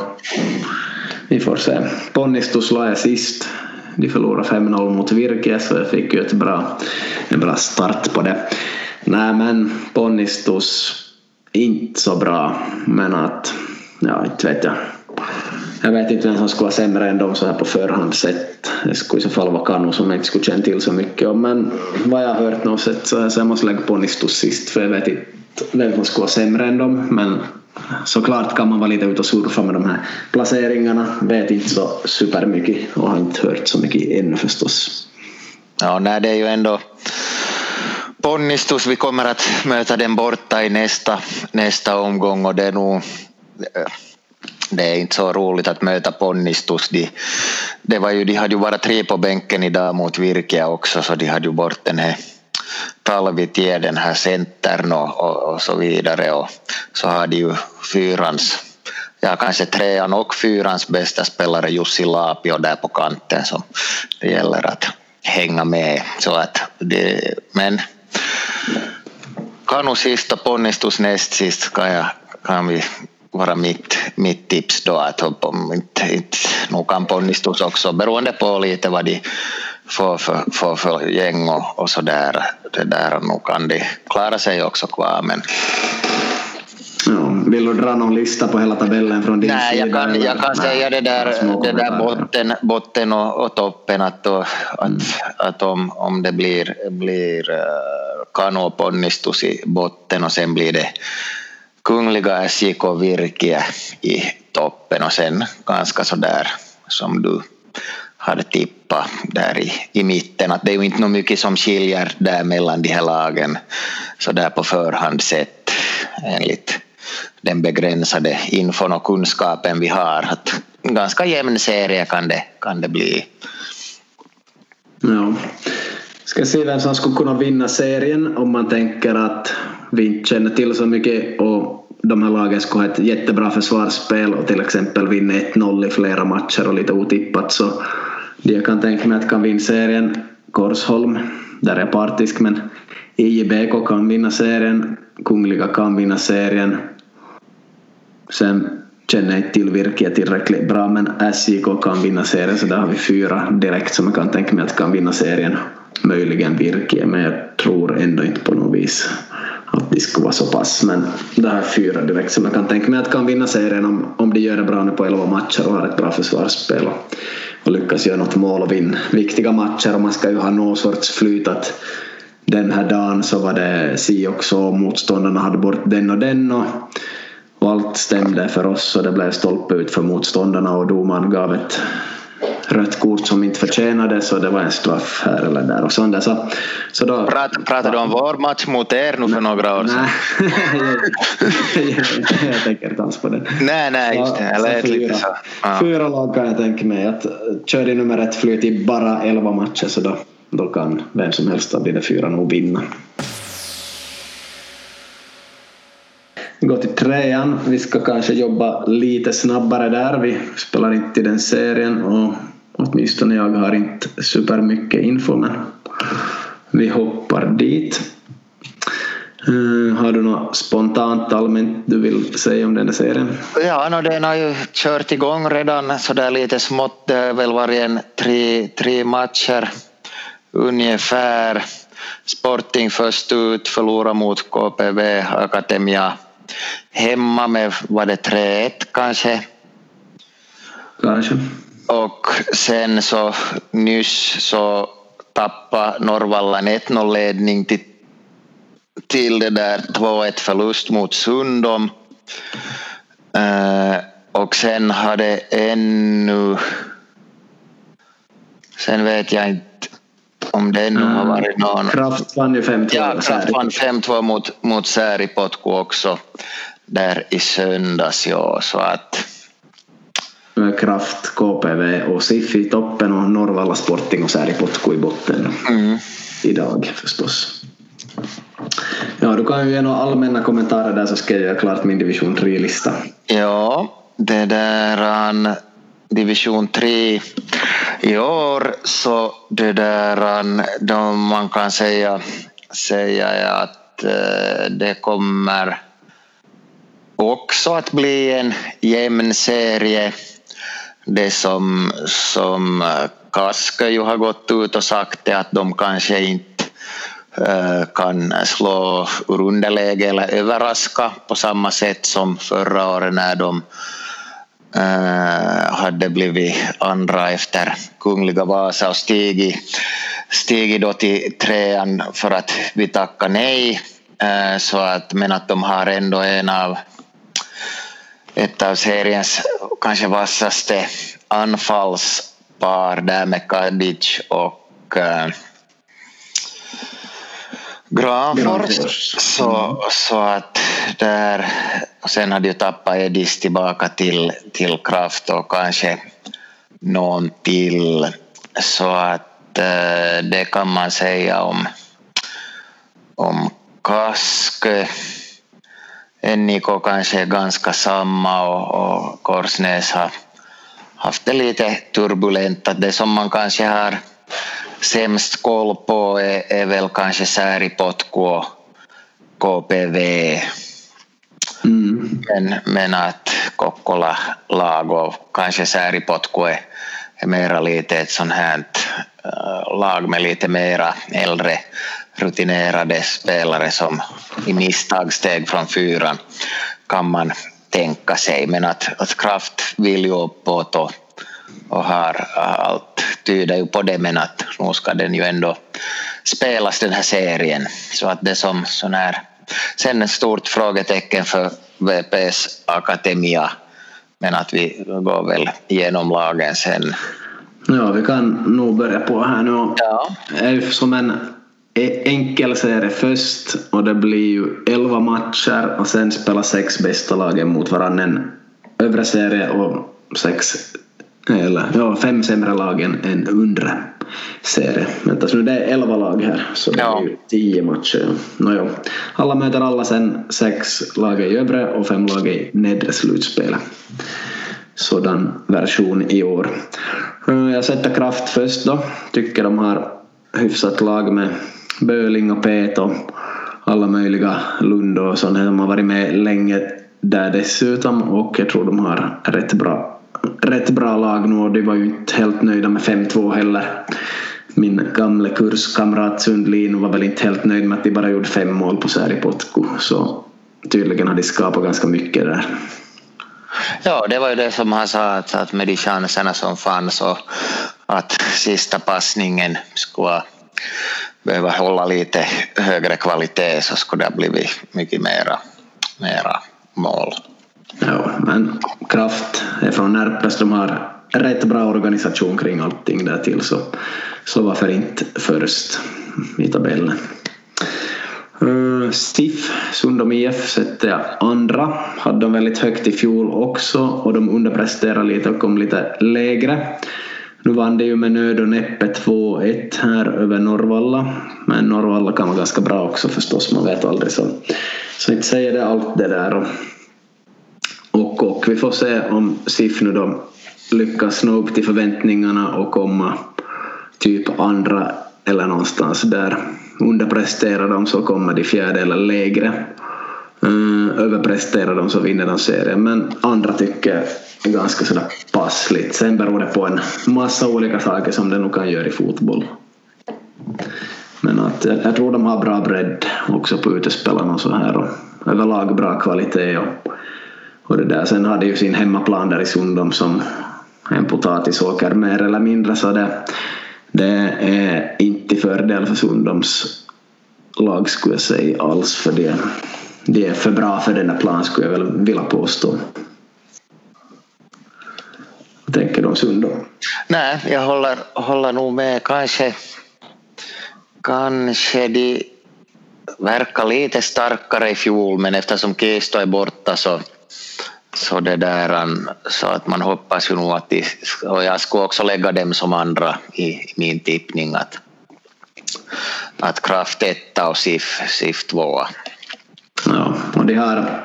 Vi får se. Ponnistus la jag sist de förlorade 5-0 mot Virke så jag fick ju ett bra, en bra start på det. Nej men Ponnistus inte så bra men att ja inte vet jag. Jag vet inte vem som skulle vara sämre än dem så här på förhand sett. Det skulle i så fall vara Kanu som jag inte skulle känna till så mycket om men vad jag har hört något sätt så, så jag måste lägga Ponnistus sist för jag vet inte vem som skulle vara sämre än dem men såklart kan man vara lite ute och surfa med de här placeringarna. Vet inte så supermycket och har inte hört så mycket ännu förstås. Ja, nej, det är ju ändå Ponnistus, vi kommer att möta den borta i nästa, nästa omgång och det är nog eh, det är inte så roligt att möta Ponnistus. De, det var ju, de hade ju bara tre på bänken idag mot Virke också så de hade ju bort den här Talvit ger den här centern och, och, och, så vidare och så har de ju fyrans ja, kanske trean och fyrans bästa spelare Jussi Laapio där på kanten som det gäller att hänga med. Så att det, men Kanu sista ponnistus näst sist kan, jag, kan vi vara mitt, mitt tips då att om inte, inte nog kan ponnistus också beroende på lite vad de får för, får för gäng och, och så där. Det där nog kan de klara sig också kvar men Ja, vill du dra någon lista på hela tabellen från din Nej, sida? jag kan, jag kan säga det där, det där botten, botten och, och toppen att, att, mm. att om, om det blir, blir uh, Kano ponnistus i botten och sen blir det Kungliga SJK Virke i toppen och sen ganska så där som du hade tippat där i, i mitten. Att det är ju inte mycket som skiljer där mellan de här lagen så där på förhand sett enligt den begränsade infon och kunskapen vi har. Att ganska jämn serie kan det, kan det bli. Ja. Ska se vem som skulle kunna vinna serien om man tänker att vi inte känner till så mycket och de här lagen skulle ha ett jättebra försvarsspel och till exempel vinna 1-0 i flera matcher och lite otippat så det jag kan tänka mig att kan vinna serien Korsholm, där är jag partisk men IJBK kan vinna serien, Kungliga kan vinna serien Sen känner jag inte till Virke tillräckligt bra men SJK kan vinna serien så där har vi fyra direkt som jag kan tänka mig att kan vinna serien. Möjligen Virke men jag tror ändå inte på något vis att de skulle vara så pass men det här är fyra direkt som jag kan tänka mig att kan vinna serien om, om de gör det bra nu på elva matcher och har ett bra försvarsspel och, och lyckas göra något mål och vinna viktiga matcher. Och man ska ju ha någon sorts flyt att den här dagen så var det si och så, motståndarna hade bort den och den och och allt stämde för oss och det blev stolpe ut för motståndarna och domaren gav ett rött kort som inte förtjänades så det var en straff här eller där och sånt där. Så, så då, Prat, pratade du om vår match mot er nu för några år sedan? Nej, [LAUGHS] jag, tänker inte alls på det. Nej, nej, just det. Jag lät lite så. Ja. Fyra lag kan jag tänka mig att kör de nummer ett flyt i bara elva matcher så då, då kan vem som helst av de där fyra nog vinna. Gå till trean. Vi ska kanske jobba lite snabbare där. Vi spelar inte i den serien och åtminstone jag har inte supermycket info men vi hoppar dit. Uh, har du något spontant allmänt du vill säga om den här serien? Ja, no, den har ju kört igång redan så där lite smått. Det har väl varje tre, tre matcher ungefär. Sporting först ut, förlora mot KPV Akademia hemma med, var det 3-1 kanske? Kanske. Och sen så nyss så tappade Norrvallan 1-0 ledning till, till det där 2-1 förlust mot Sundom. Uh, och sen hade ännu Sen vet jag inte om det ännu har varit någon... Kraft vann ju 5-2. Ja, Kraft vann 5-2 mot, mot Sääripotku också där i söndags. Ja, så att... Kraft, KPV och SIF i toppen och Norrvalla Sporting och Sääripotku i botten. Mm. Idag förstås. Ja, du kan ju ge några allmänna kommentarer där så ska jag göra klart min division 3-lista. Ja, det där division 3 i år så det där då man kan säga, säga att eh, det kommer också att bli en jämn serie. Det som, som eh, Kaska ju har gått ut och sagt är att de kanske inte eh, kan slå ur underläge eller överraska på samma sätt som förra året när de hade blivit andra efter Kungliga Vasa och stigit, stigit då till trean för att vi tackade nej. Eh, så att, men att de har ändå en av ett av seriens kanske vassaste anfallspar där med Kadic och äh, Granfors. Så, så att där, och sen hade ju tappat Edis tillbaka till, till Kraft och kanske någon till. Så att eh, det kan man säga om, om Kaskö. Enniko kanske är ganska samma och, och Korsnäs har haft det lite turbulent. Att det som man kanske har sämst koll på är, är väl kanske Sääripotku och KPV. Mm. Men, men att Kokkola lag och kanske Säripotkue är, mera lite ett sånt här äh, lag med lite mera äldre rutinerade spelare som i misstag steg från fyran kan man tänka sig. Men att, att Kraft vill ju uppåt och, och har allt tyder ju på det men att nu ska den ju ändå spelas den här serien. Så att det som sån här sen ett stort frågetecken för VPs akademia men att vi går väl igenom lagen sen. Ja, vi kan nog börja på här nu. Ja. Som en enkel serie först och det blir ju elva matcher och sen spelar sex bästa lagen mot varandra en övre serie och sex eller ja, fem sämre lag än undre serie. Vänta, nu det är elva lag här så det är ju tio matcher. Nåjo. Alla möter alla sen sex lag i övre och fem lag i nedre slutspelet. Sådan version i år. Jag sätter kraft först då. Tycker de har hyfsat lag med Böling och Pet och alla möjliga Lund och sådana de har varit med länge där dessutom och jag tror de har rätt bra, rätt bra lag nu och de var ju inte helt nöjda med 5-2 heller. Min gamle kurskamrat Sundlin var väl inte helt nöjd med att de bara gjorde fem mål på Sääripotku så tydligen har de skapat ganska mycket där. Ja, det var ju det som han sa att, att med de chanserna som fanns och att sista passningen skulle behöva hålla lite högre kvalitet så skulle det ha blivit mycket mera, mera mål. Ja, men Kraft är från Närpes, de har rätt bra organisation kring allting där till så, så varför inte först i tabellen. Eh, uh, STIF, Sundom IF, sätter jag andra. Hade de väldigt högt i fjol också och de underpresterade lite och kom lite lägre. Nu vann de ju med nöd och näppe 2-1 här över Norrvalla. Men Norrvalla kan vara ganska bra också förstås, man vet aldrig. Så, så inte säger det allt det där. Och, och, vi får se om SIF nu då lyckas nå upp till förväntningarna och komma typ andra eller någonstans där underpresterar de så kommer de fjärde eller lägre. Eh, överpresterar de så vinner de serien men andra tycker är ganska sådär passligt. Sen beror det på en massa olika saker som det nog kan göra i fotboll. Men att eh, jag tror de har bra bredd också på utespelarna och så här och överlag bra kvalitet och, och det där. Sen hade ju sin hemmaplan där i Sundom som en potatisåker mer eller mindre så det, det är inte fördel för Sundoms lag skulle jag säga alls för det, det är för bra för den där planen skulle jag väl vilja påstå. Vad tänker du om Sundom? Nej, jag håller, håller nog med. Kanske, kanske de verkar lite starkare i fjol men eftersom Kesto är borta så, så det där ähm, så att man hoppas ju nog att de, och jag skulle också lägga dem som andra i min tippning att, att Kraft 1 och SIF, SIF 2. Ja, och de har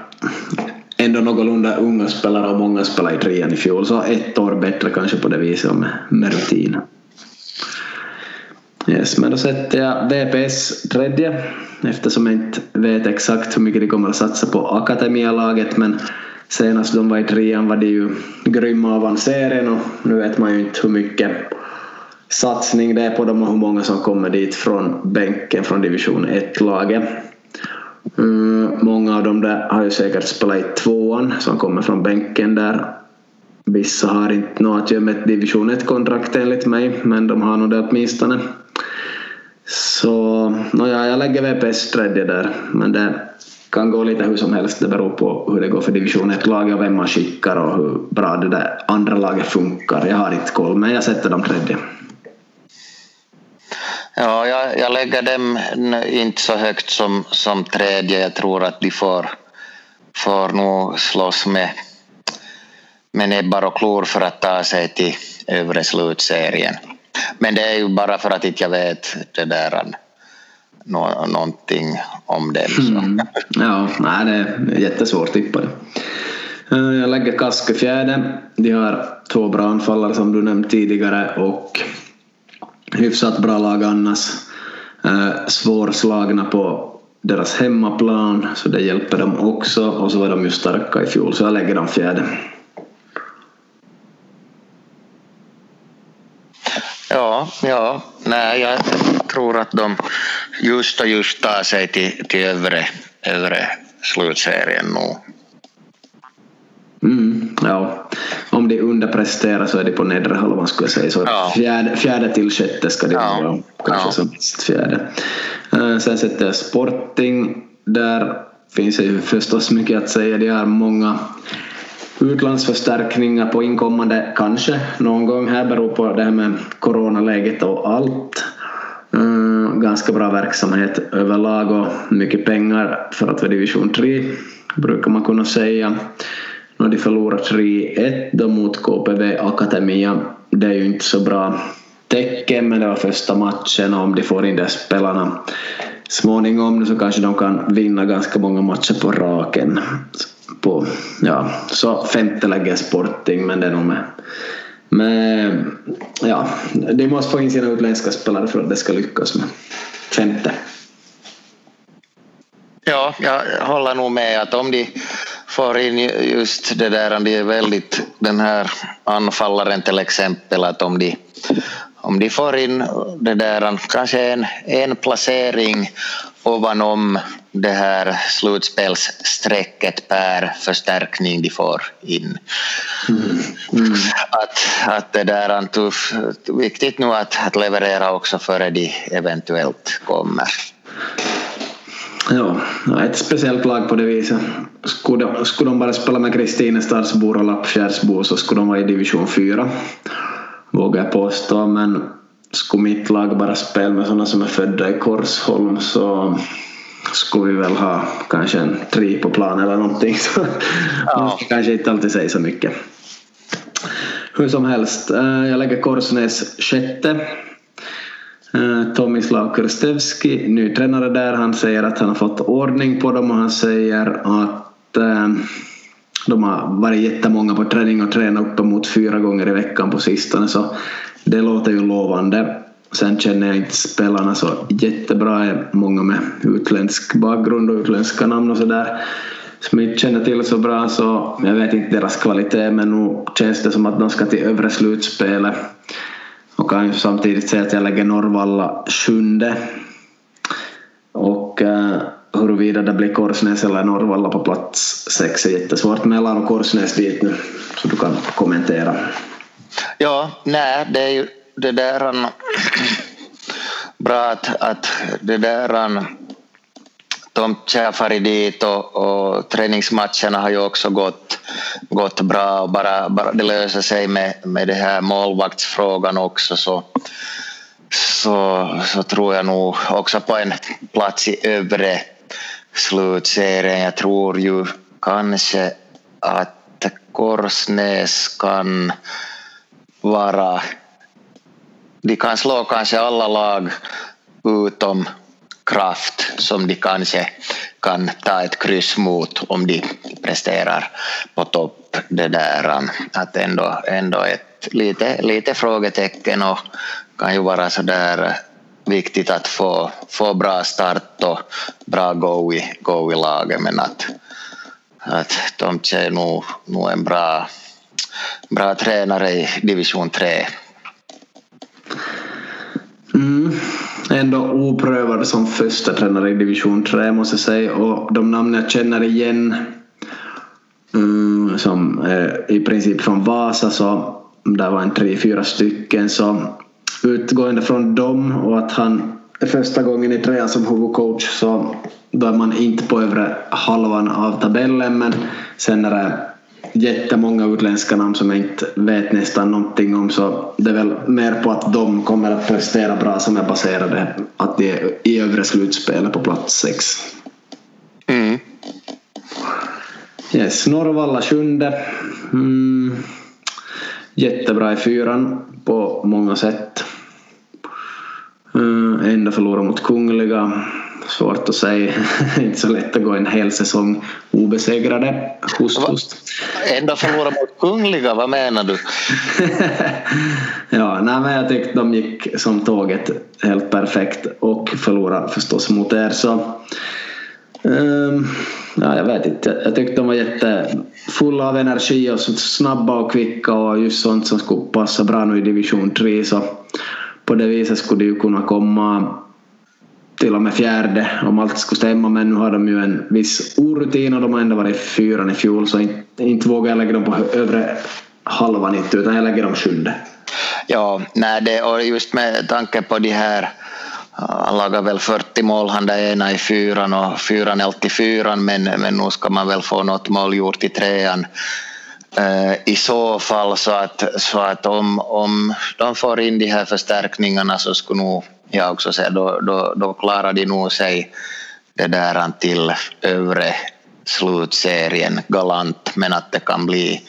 ändå någorlunda unga spelare och många spelare i trean i fjol så ett år bättre kanske på det viset med, med rutin. Yes, men då sätter jag VPS tredje eftersom jag inte vet exakt hur mycket de kommer att satsa på akademialaget men senast de var i trean var de ju grymma och vann serien och nu vet man ju inte hur mycket satsning det är på dem och hur många som kommer dit från bänken från division 1-laget. Mm, många av dem där har ju säkert spelat i tvåan som kommer från bänken där. Vissa har inte något att göra med ett division 1-kontrakt enligt mig, men de har nog det åtminstone. Så nåja, jag lägger VPS tredje där, men det kan gå lite hur som helst. Det beror på hur det går för division 1-laget och vem man skickar och hur bra det där andra laget funkar. Jag har inte koll, men jag sätter dem tredje. Ja, jag, jag lägger dem inte så högt som, som tredje. Jag tror att de får, får nog slåss med, med näbbar och klor för att ta sig till övre slutserien. Men det är ju bara för att inte jag vet det där äh, nå, någonting om den. Liksom. Mm. Ja, nej, det är jättesvårt tippade. Äh, jag lägger Kaske fjärde. De har två bra anfallare som du nämnde tidigare och hyfsat bra lag annars. Äh, svårslagna på deras hemmaplan så det hjälper dem också och så var de ju starka i fjol så jag lägger dem fjärde. Ja, ja, nej, jag tror att de just och just tar sig till, till övre, övre slutserien nu. Mm, ja, om de underpresterar så är de på nedre halvan skulle jag säga. Så ja. fjärde, fjärde till sjätte ska de ja. vara, kanske ja. som mest fjärde. Uh, sen sätter jag Sporting. Där finns det ju förstås mycket att säga. De har många utlandsförstärkningar på inkommande, kanske någon gång. Här beror på det här med coronaläget och allt. Eh, ganska bra verksamhet överlag och mycket pengar för att vara division 3 brukar man kunna säga. Nu de förlorar 3-1 då mot KPV Akademia. Det är ju inte så bra tecken men det var första matchen och om de får in de spelarna småningom så kanske de kan vinna ganska många matcher på raken. På, ja, så femte lägger Sporting men det är nog med, Men ja, de måste få in sina utländska spelare för att det ska lyckas med femte. Ja, jag håller nog med att om de får in just det där, de är väldigt, den här anfallaren till exempel, att om de, om de får in det där, kanske en, en placering ovanom det här slutspelsstrecket per förstärkning de får in. Mm. Mm. Att, att det där är viktigt nu att, att leverera också före de eventuellt kommer. Ja, ett speciellt lag på det viset. Skulle de, skulle de bara spela med Kristinestadsbor och Lappfjärdsbor så skulle de vara i division 4. Vågar jag påstå. Men skulle mitt lag bara spela med sådana som är födda i Korsholm så skulle vi väl ha kanske en tri på plan eller någonting. [LAUGHS] Så ja. man ska kanske inte alltid säga så mycket. Hur som helst, eh, jag lägger Korsnäs sjätte Eh, Tomislav Krstevski, ny tränare där, han säger att han har fått ordning på dem och han säger att eh, de har varit jättemånga på träning och tränat uppemot fyra gånger i veckan på sistone så det låter ju lovande. Sen känner jag inte spelarna så jättebra, är många med utländsk bakgrund och utländska namn och sådär som jag inte känner till så bra så jag vet inte deras kvalitet men nu känns det som att de ska till övre slutspelet och kan ju samtidigt säga att jag lägger Norrvalla sjunde. Huruvida det blir Korsnäs eller Norrvalla på plats sex är jättesvårt. mellan och Korsnäs dit nu så du kan kommentera. Ja, nej, det är ju det där bra att, att det där Tomtkär farit dit och, och träningsmatcherna har ju också gått, gått bra och bara, bara det löser sig med, med det här målvaktsfrågan också så, så, så tror jag nog också på en plats i övre slutserien. Jag tror ju kanske att Korsnäs kan vara... De kan slå kanske alla lag utom kraft som de kanske kan ta ett kryss mot om de presterar på topp. Det där, att ändå, ändå ett lite, lite frågetecken och kan ju vara så där viktigt att få, få bra start och bra go i, go i laget men att, att Tomtje är nog, nog en bra, bra tränare i division 3. Mm ändå oprövad som första tränare i division 3 måste jag säga och de namn jag känner igen mm, som eh, i princip från Vasa så där var en tre, fyra stycken så utgående från dem och att han är första gången i trean som huvudcoach så då är man inte på övre halvan av tabellen men sen är det jättemånga utländska namn som jag inte vet nästan någonting om så det är väl mer på att de kommer att prestera bra som är baserade att de är i övre slutspelet på plats sex. Mm. Yes, Norrvalla sjunde. Mm. Jättebra i fyran på många sätt. Uh, ändå förlora mot Kungliga. Svårt att säga. [LAUGHS] inte så lätt att gå en hel säsong obesegrade. Host, host. Ändå förlora mot Kungliga, vad menar du? [LAUGHS] ja, nej, men jag tyckte de gick som tåget helt perfekt och förlorade förstås mot er. Så Um, ja, jag vet inte. Jag tyckte de var jättefulla av energi och så snabba och kvicka och just sånt som skulle passa bra nu i division 3 så på det viset skulle de ju kunna komma till och med fjärde om allt skulle stämma men nu har de ju en viss orutin och de har ändå varit fyran i fjol så inte, inte vågar jag lägga dem på övre halvan inte utan jag lägger dem sjunde. Ja, nej, det, och just med tanke på de här han lagar väl 40 mål, han där ena i fyran och fyran är alltid fyran men, men nu ska man väl få något mål gjort i trean. Eh, I så fall så att, så att om, om de får in de här förstärkningarna så skulle nog jag också säga då, då, då klarar de nog sig det där till övre slutserien galant men att det kan bli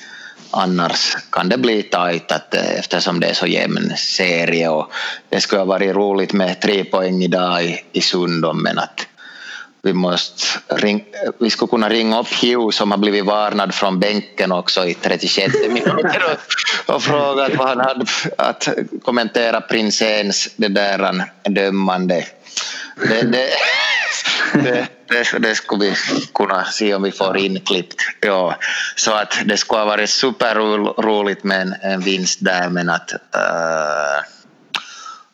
annars kan det bli tajt att, eh, eftersom det är så jämn serie och det skulle ha varit roligt med tre poäng idag i, i Sundom men att vi, måste ring, eh, vi skulle kunna ringa upp Hugh som har blivit varnad från bänken också i 36 minuter och, och fråga vad han hade att kommentera prinsens det där dömande. Det, det, det, det, det skulle vi kunna se om vi får inklippt. Ja, så att det skulle ha varit superroligt med en, en vinst där men att uh,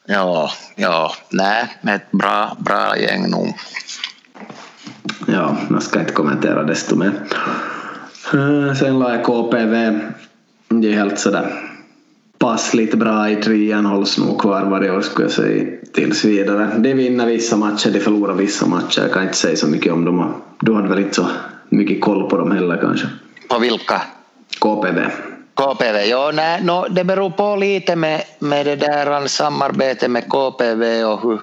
ja, ja, nej, ett bra, bra gäng nog. Ja, jag ska inte kommentera desto mer. Uh, sen la jag KPV. Det är helt sådär passligt bra i trean hålls nog kvar varje år skulle jag säga tills vidare. De vinner vissa matcher, de förlorar vissa matcher. Jag kan inte säga så mycket om dem. Du hade väl inte så mycket koll på dem heller kanske? På vilka? KPV. KPV, ja nej, no, det beror på lite med, med det där samarbete med KPV och hur,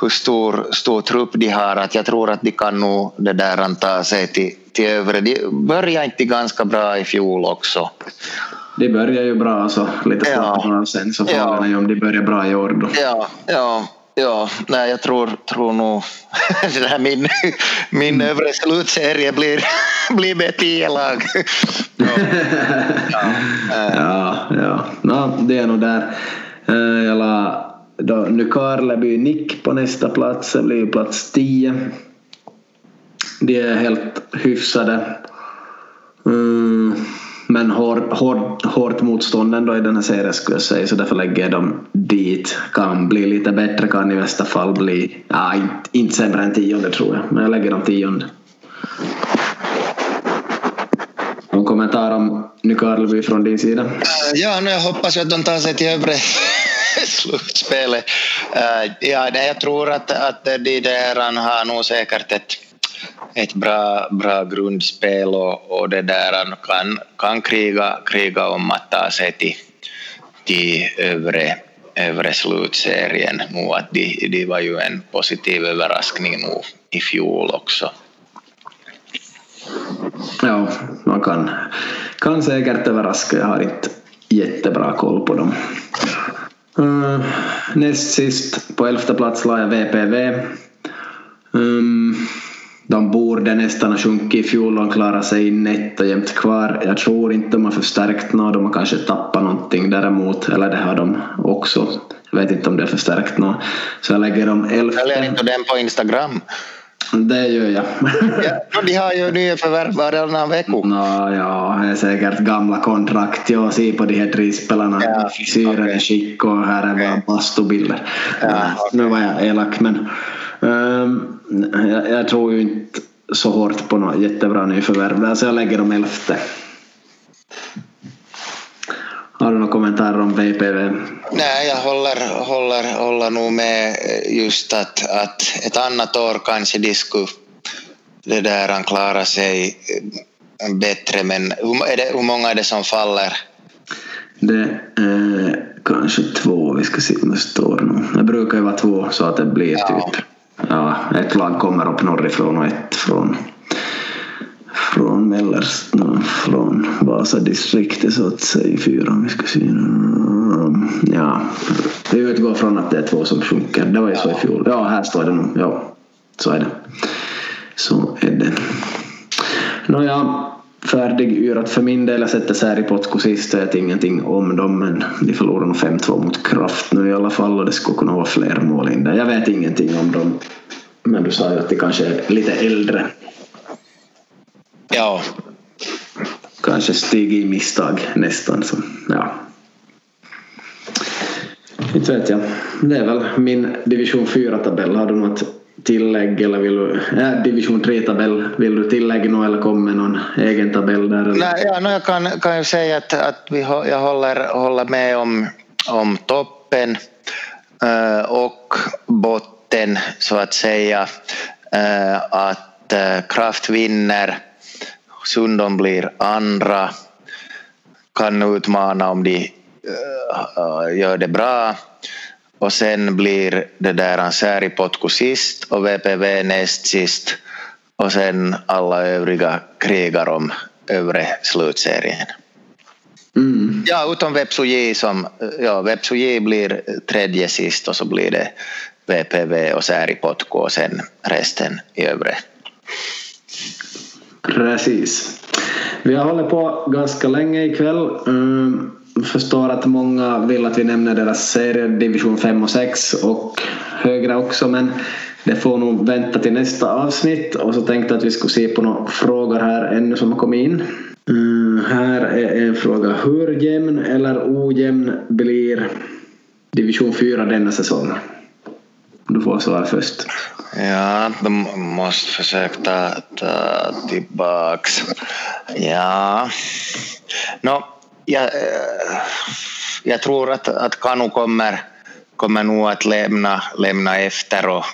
hur stor, stor trupp de har. Att jag tror att de kan nog det där ta sig till, till övre. De började inte ganska bra i fjol också. De börjar ju bra så lite ja. sen så frågan ja. är om de börjar bra i år då. Ja, ja. Ja, nej, jag tror, tror nog [LAUGHS] det min, min mm. övre slutserie blir, [LAUGHS] blir med tio lag. [LAUGHS] ja, ja, ja. No, det är nog där. Eh, jag la då Nykarleby Nick på nästa plats, det blir plats 10. De är helt hyfsade. Mm men hår, hår, hårt motstånd ändå i den här serien skulle jag säga så därför lägger jag dem dit. Kan bli lite bättre, kan i bästa fall bli, ja, inte, inte sämre än tionde tror jag, men jag lägger dem tionde. Någon kommentar om Nykarleby från din sida? Äh, ja, nu jag hoppas att de tar sig till övre [LAUGHS] slutspelet. Äh, ja, jag tror att, att de där har nog säkert ett ett bra, bra grundspel och, och det där kan, kan kriga, kriga om att ta sig till, till övre, övre slutserien. Nu att de, de var ju en positiv överraskning nu i fjol också. Ja, man kan, kan säkert överraska. Jag har inte jättebra koll på dem. Uh, näst sist på elfte plats la jag VPV. Um, de borde nästan ha sjunkit i fjol och klarat sig nätt och jämt kvar. Jag tror inte de har förstärkt något, de har kanske tappat någonting däremot, eller det har de också. Jag vet inte om det har förstärkt något. Så jag lägger dem elfte. Följer inte den på Instagram? Det gör jag. ja, de har ju nya förvärv varannan vecka. No, ja, det är säkert gamla kontrakt. Jag ser på de här tre spelarna. Ja, Frisyren okay. är skick och här är okay. bara bastubilder. Ja, okay. Nu var jag elak men um, jag, jag, tror ju inte så hårt på något jättebra nyförvärv där så jag lägger dem elfte. Har du några kommentarer om VPV? Nej, jag håller, håller, håller nog med just att, att ett annat år kanske de skulle det där han klarar sig bättre men hur, det, hur många är det som faller? Det är kanske två, vi ska se om det står nu. Det brukar ju vara två så att det blir ja. typ ja, ett lag kommer upp norrifrån och ett från från Mellers, från Vasadistriktet så att säga fyra om vi ska se. Ja, vi utgår från att det är två som sjunker. Det var ju så i fjol. Ja, här står det nog. Ja, så är det. Så är det. Nåja, färdigyrat för min del. Jag sätter Säripotko sist. Jag vet ingenting om dem men de förlorade nog 5-2 mot Kraft nu i alla fall och det skulle kunna vara fler mål in där. Jag vet ingenting om dem. Men du sa ju att de kanske är lite äldre. Ja. Kanske stig i misstag nästan. Så, ja. Inte vet jag. Det är väl min division 4-tabell. Har du något tillägg eller vill du, äh, division 3-tabell, vill du tillägga något eller komma med någon egen tabell där? Eller? Nej, ja, no, jag kan, kan ju säga att, att vi, jag håller, håller med om, om toppen äh, och botten så att säga. Äh, att äh, Kraft vinner, Sundom blir andra, kan utmana om de gör det bra och sen blir det där Ansäripotku sist och VPV näst sist och sen alla övriga krigar om övre slutserien. Mm. Ja, utom Vepsuji som, ja, Vepsuji blir tredje sist och så blir det VPV och Säripotku och sen resten i övre. Precis. Vi har hållit på ganska länge ikväll. Mm förstår att många vill att vi nämner deras serier division 5 och 6 och högre också men det får nog vänta till nästa avsnitt och så tänkte jag att vi skulle se på några frågor här ännu som har kommit in. Mm, här är en fråga. Hur jämn eller ojämn blir division 4 denna säsong? Du får svara först. Ja, de måste försöka ta, ta tillbaks. Ja. No, jag, eh, jag tror att, att Kanu kommer, kommer nog att lämna, lämna efter och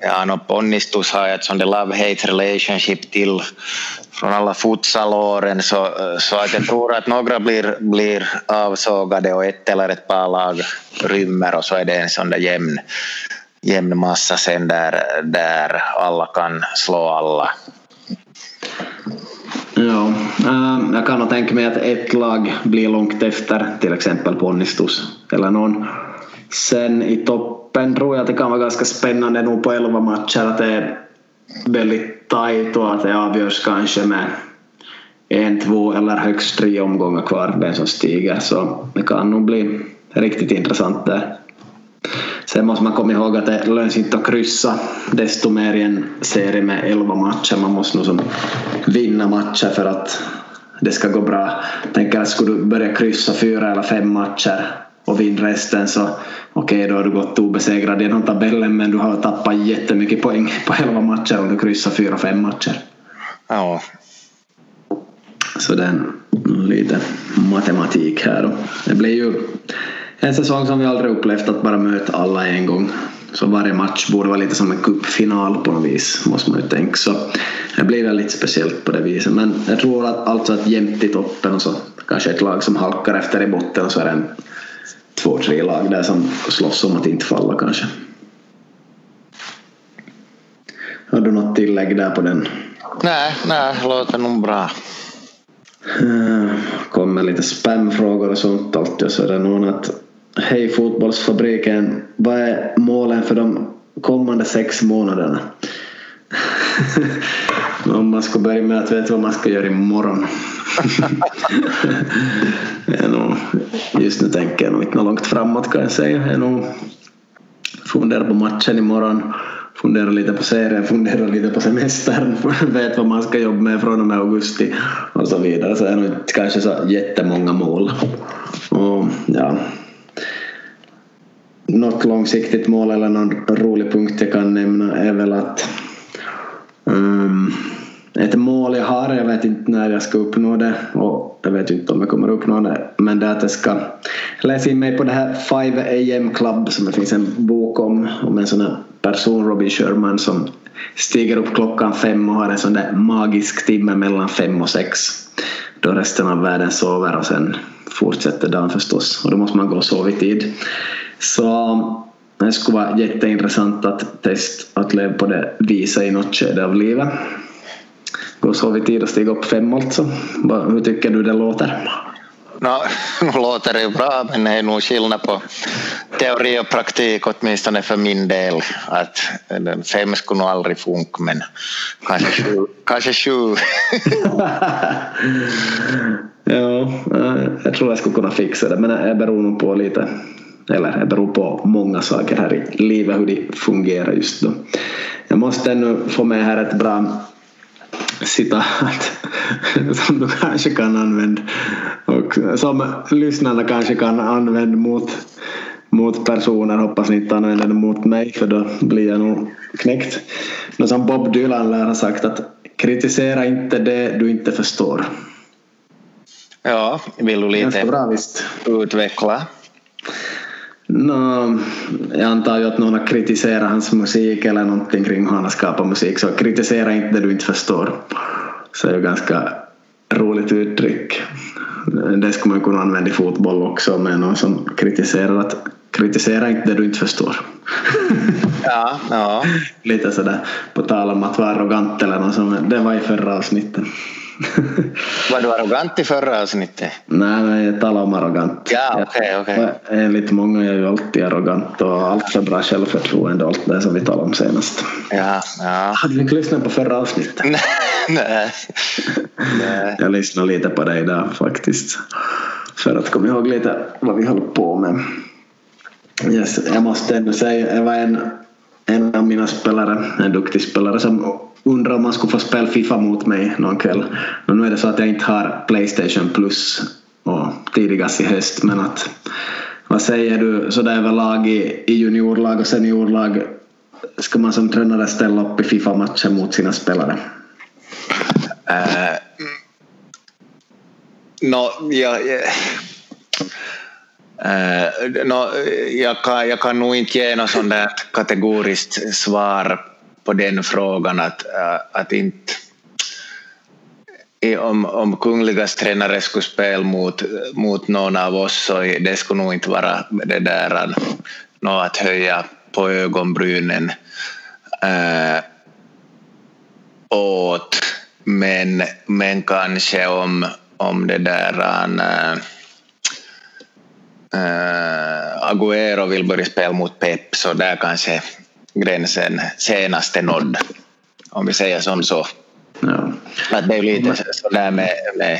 ja, no ponnistus har ett sånt love-hate relationship till från alla futsalåren så, så att jag tror att några blir, blir avsågade och ett eller ett par lag rymmer och så är det en sån där jämn, jämn massa sen där, där alla kan slå alla. Ja, jag kan nog tänka mig att ett lag blir långt efter, till exempel Ponnistus eller någon. Sen i toppen tror jag att det kan vara ganska spännande nog på elva matcher att det är väldigt tajt och att det avgörs kanske med en, två eller högst tre omgångar kvar vem som stiger så det kan nog bli riktigt intressant där. Sen måste man komma ihåg att det lönar inte att kryssa desto mer i en serie med 11 matcher. Man måste nog som vinna matcher för att det ska gå bra. Tänker att skulle du börja kryssa fyra eller fem matcher och vinna resten så okej okay, då har du gått obesegrad genom tabellen men du har tappat jättemycket poäng på 11 matcher om du kryssar fyra, fem matcher. Ja. Så det är lite matematik här då. Det blir ju en säsong som vi aldrig upplevt att bara möta alla en gång. Så varje match borde vara lite som en cupfinal på något vis, måste man ju tänka. Så det blir väldigt speciellt på det viset. Men jag tror att alltså att jämnt i toppen och så kanske ett lag som halkar efter i botten och så är det en två, tre lag där som slåss om att inte falla kanske. Har du något tillägg där på den? Nej, nej, låter nog bra. Eh, kommer lite spamfrågor och sånt alltid så är det någon att Hej fotbollsfabriken. Vad är målen för de kommande sex månaderna? [LAUGHS] Om man ska börja med att veta vad man ska göra imorgon. [LAUGHS] nog, just nu tänker jag nog inte långt framåt kan jag säga. Jag nog funderar på matchen imorgon. Funderar lite på serien, [LAUGHS] funderar lite på semestern, vet vad man ska jobba med från och med augusti och så vidare. Så är nog inte kanske så jättemånga mål. Och, ja, något långsiktigt mål eller någon rolig punkt jag kan nämna är väl att um, ett mål jag har, jag vet inte när jag ska uppnå det och jag vet inte om jag kommer uppnå det men det är att jag ska läsa in mig på det här 5 AM Club som det finns en bok om om en sån här person, Robin Sherman som stiger upp klockan fem och har en sån där magisk timme mellan fem och sex då resten av världen sover och sen fortsätter dagen förstås och då måste man gå och sova i tid. Så det skulle vara jätteintressant att testa att leva på det visa i något skede av livet. Då så vi tid att stiga upp fem alltså. Hur tycker du det låter? No, [LAUGHS] låter det ju bra men det är nog skillnad på teori och praktik åtminstone för min del. Att fem skulle nog aldrig funka men kanske sju. [LAUGHS] Kanske sju. ja, jag tror jag skulle kunna fixa det men det beror nog på lite eller det beror på många saker här i livet hur de fungerar just då. Jag måste ännu få med här ett bra citat [LAUGHS] som du kanske kan använda och som lyssnarna kanske kan använda mot, mot personer. Hoppas ni inte använder det mot mig för då blir jag nog knäckt. Något som Bob Dylan lär ha sagt att kritisera inte det du inte förstår. Ja, vill du lite bra, visst. utveckla? No, jag antar ju att någon har kritiserat hans musik eller någonting kring hur han har skapat musik så kritisera inte det du inte förstår. Så är ju ganska roligt uttryck. Det skulle man kunna använda i fotboll också med någon som kritiserar att kritisera inte det du inte förstår. [LAUGHS] Ja, ja. Lite sådär på tal om att vara arrogant eller något som det var i förra avsnittet. Var du arrogant i förra avsnittet? Nej, nej jag talar om arrogant. Ja, okay. Okay. Enligt många är jag ju alltid arrogant och allt för bra självförtroende och allt det som vi talade om senast. Ja, ja. Hade du inte lyssnat på förra avsnittet? [LAUGHS] nej. nej. [LAUGHS] Jag lyssnade lite på dig där faktiskt. För att komma ihåg lite vad vi håller på med. Yes, jag måste ändå säga, jag var en, en av mina spelare, en duktig spelare som undrar om man skulle få spela Fifa mot mig någon kväll. Men nu är det så att jag inte har Playstation Plus och tidigast i höst men att vad säger du sådär överlag i, i juniorlag och seniorlag ska man som tränare ställa upp i Fifa-matcher mot sina spelare? Uh, no, ja, ja. Uh, no, jag, kan, jag kan nog inte ge något sånt där kategoriskt svar på den frågan att, äh, att inte om, om Kungligas tränare skulle spela mot, mot någon av oss så det skulle nog inte vara det där något att höja på ögonbrynen äh, åt. Men, men kanske om, om det där äh, äh, Agüero vill börja spela mot Pep så där kanske gränsen senaste nådd. Om vi säger som så. Ja. Att det är lite sådär med, med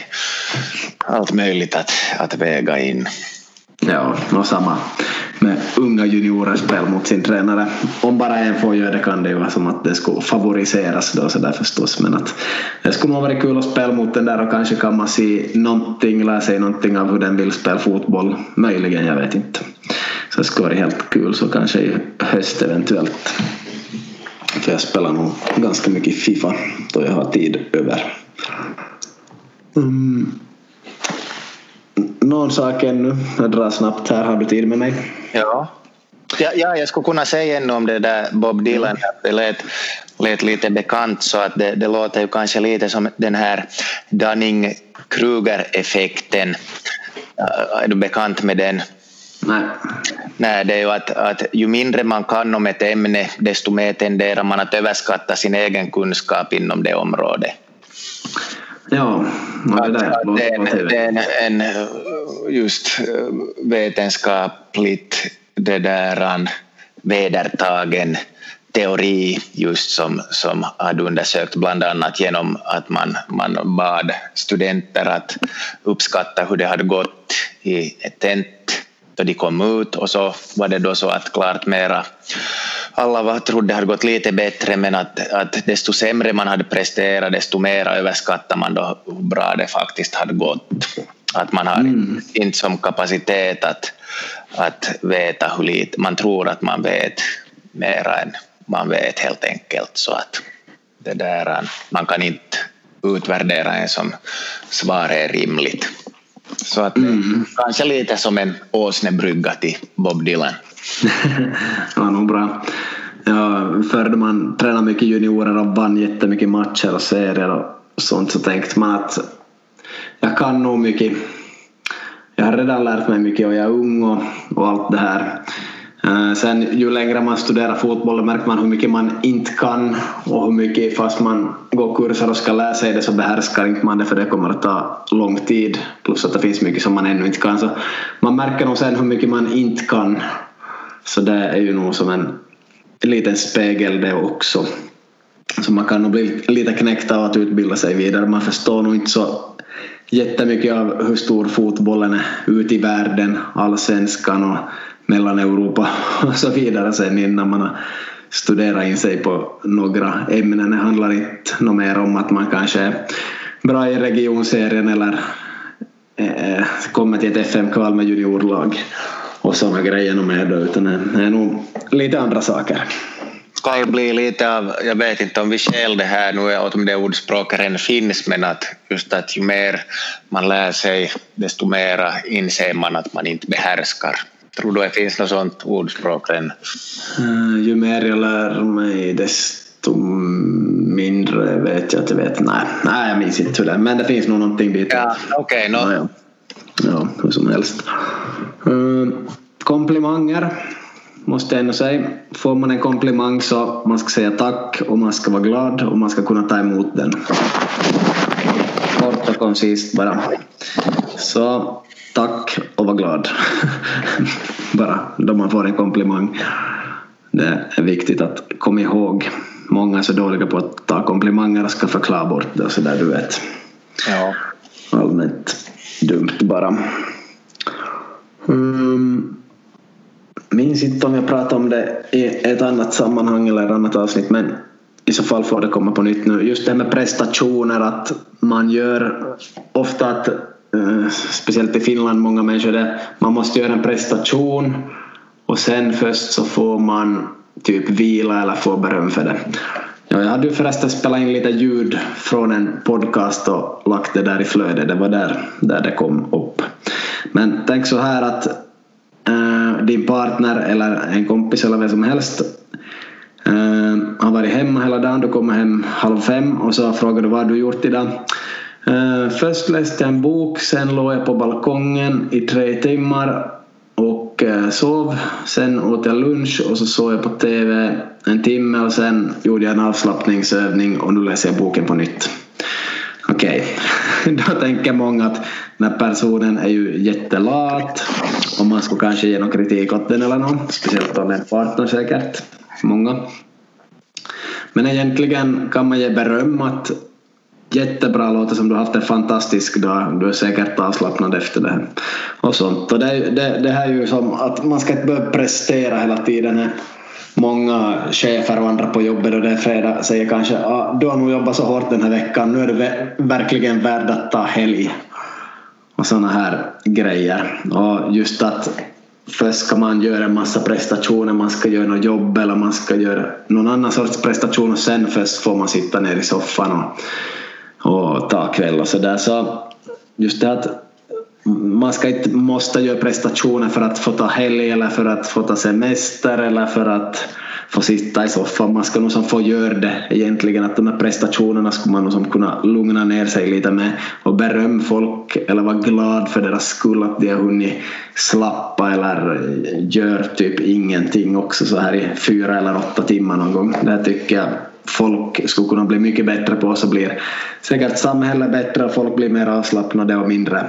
allt möjligt att, att väga in. Ja, och samma med unga juniorer spel mot sin tränare. Om bara en får göra det kan det ju vara som att det skulle favoriseras då sådär förstås men att det skulle nog vara kul att spela mot den där och kanske kan man se någonting, lära sig någonting av hur den vill spela fotboll. Möjligen, jag vet inte. Så det skulle vara helt kul så kanske i höst eventuellt. För jag spelar nog ganska mycket Fifa då jag har tid över. Mm. Någon sak ännu? Jag drar snabbt här. Har du tid med mig? Ja. Ja, ja, jag skulle kunna säga ännu om det där Bob Dylan. Det lät, lät lite bekant så att det, det låter ju kanske lite som den här Dunning-Kruger-effekten. Är du bekant med den? Nej. Nej, det är ju att, att ju mindre man kan om ett ämne desto mer tenderar man att överskatta sin egen kunskap inom det området. Ja, det, där, det, är, det är en, en just vetenskapligt det där vedertagen teori just som, som hade undersökt bland annat genom att man, man bad studenter att uppskatta hur det hade gått i ett tent då de kom ut och så var det då så att klart mera alla var, trodde det hade gått lite bättre men att, att desto sämre man hade presterat desto mer överskattar man då hur bra det faktiskt hade gått. Att man har mm. inte som kapacitet att, att veta hur lite, man tror att man vet mera än man vet helt enkelt så att det där, man kan inte utvärdera en som svar är rimligt. Så att mm. kanske lite som en åsnebrygga till Bob Dylan. [LAUGHS] ja, nog bra. Ja, förr då man tränade mycket juniorer och vann jättemycket matcher och serier och sånt så tänkte man att jag kan nog mycket. Jag har redan lärt mig mycket och jag är ung och, och allt det här. Eh, sen ju längre man studerar fotboll märker man hur mycket man inte kan och hur mycket fast man går kurser och ska lära sig det så behärskar inte man det för det kommer att ta lång tid plus att det finns mycket som man ännu inte kan så man märker nog sen hur mycket man inte kan så det är ju nog som en liten spegel det också. Så man kan nog bli lite knäckt av att utbilda sig vidare. Man förstår nog inte så jättemycket av hur stor fotbollen är ute i världen, allsvenskan och Mellaneuropa [LAUGHS] och så vidare sen innan man har studerat in sig på några ämnen. Det handlar inte något mer om att man kanske är bra i regionserien eller eh, kommer till ett FM-kval med juniorlag och sådana grejer med utan det är nog lite andra saker. Ska ju bli lite av, jag vet inte om vi skäl det här nu åt om det ordspråket redan finns, men att just att ju mer man lär sig desto mera inser man att man inte behärskar. Tror du det finns något sånt ordspråk än? Uh, ju mer jag lär mig desto mindre vet jag att jag vet. Nej, nej jag minns inte hur det är, men det finns nog någonting dit. Ja, okej. Okay, no. ja, ja. ja, hur som helst. Uh, komplimanger måste jag ändå säga. Får man en komplimang så man ska säga tack och man ska vara glad och man ska kunna ta emot den. Kort och koncist bara. Så tack och var glad. [LAUGHS] bara då man får en komplimang. Det är viktigt att komma ihåg. Många är så dåliga på att ta komplimanger och ska förklara bort det och sådär du vet. Ja. Allmänt dumt bara. Um, minns inte om jag pratade om det i ett annat sammanhang eller ett annat avsnitt men i så fall får det komma på nytt nu. Just det med prestationer att man gör ofta att Eh, speciellt i Finland många människor där man måste göra en prestation och sen först så får man typ vila eller få beröm för det. Ja, jag hade ju förresten spelat in lite ljud från en podcast och lagt det där i flödet. Det var där, där det kom upp. Men tänk så här att äh, din partner eller en kompis eller vem som helst äh, har varit hemma hela dagen. Du kommer hem halv fem och så frågar du vad du gjort idag. Uh, först läste jag en bok, sen låg jag på balkongen i tre timmar och eh, sov. Sen åt jag lunch och så såg jag på TV en timme och sen gjorde jag en avslappningsövning och nu läser jag boken på nytt. Okej, okay. [LAUGHS] då tänker många att den här personen är ju jättelat och man skulle kanske ge någon kritik åt den eller något. Speciellt om en partner säkert. Många. Men egentligen kan man ge beröm att jättebra låter som du har haft en fantastisk dag. Du är säkert avslappnad efter det. Och sånt. Och det, det, det här är ju som att man ska inte behöva prestera hela tiden. Många chefer och andra på jobbet och det är fredag säger kanske ah, du har nog jobbat så hårt den här veckan. Nu är du verkligen värd att ta helg. Och sådana här grejer. Och just att först ska man göra en massa prestationer, man ska göra något jobb eller man ska göra någon annan sorts prestation och sen först får man sitta ner i soffan och och ta kväll och sådär. Så just det att man ska inte måste göra prestationer för att få ta helg eller för att få ta semester eller för att få sitta i soffan. Man ska nog som få göra det egentligen. Att de här prestationerna skulle man nog som kunna lugna ner sig lite med och beröm folk eller vara glad för deras skull att de har hunnit slappa eller gör typ ingenting också så här i fyra eller åtta timmar någon gång. Det tycker jag folk skulle kunna bli mycket bättre på så blir säkert samhället bättre och folk blir mer avslappnade och mindre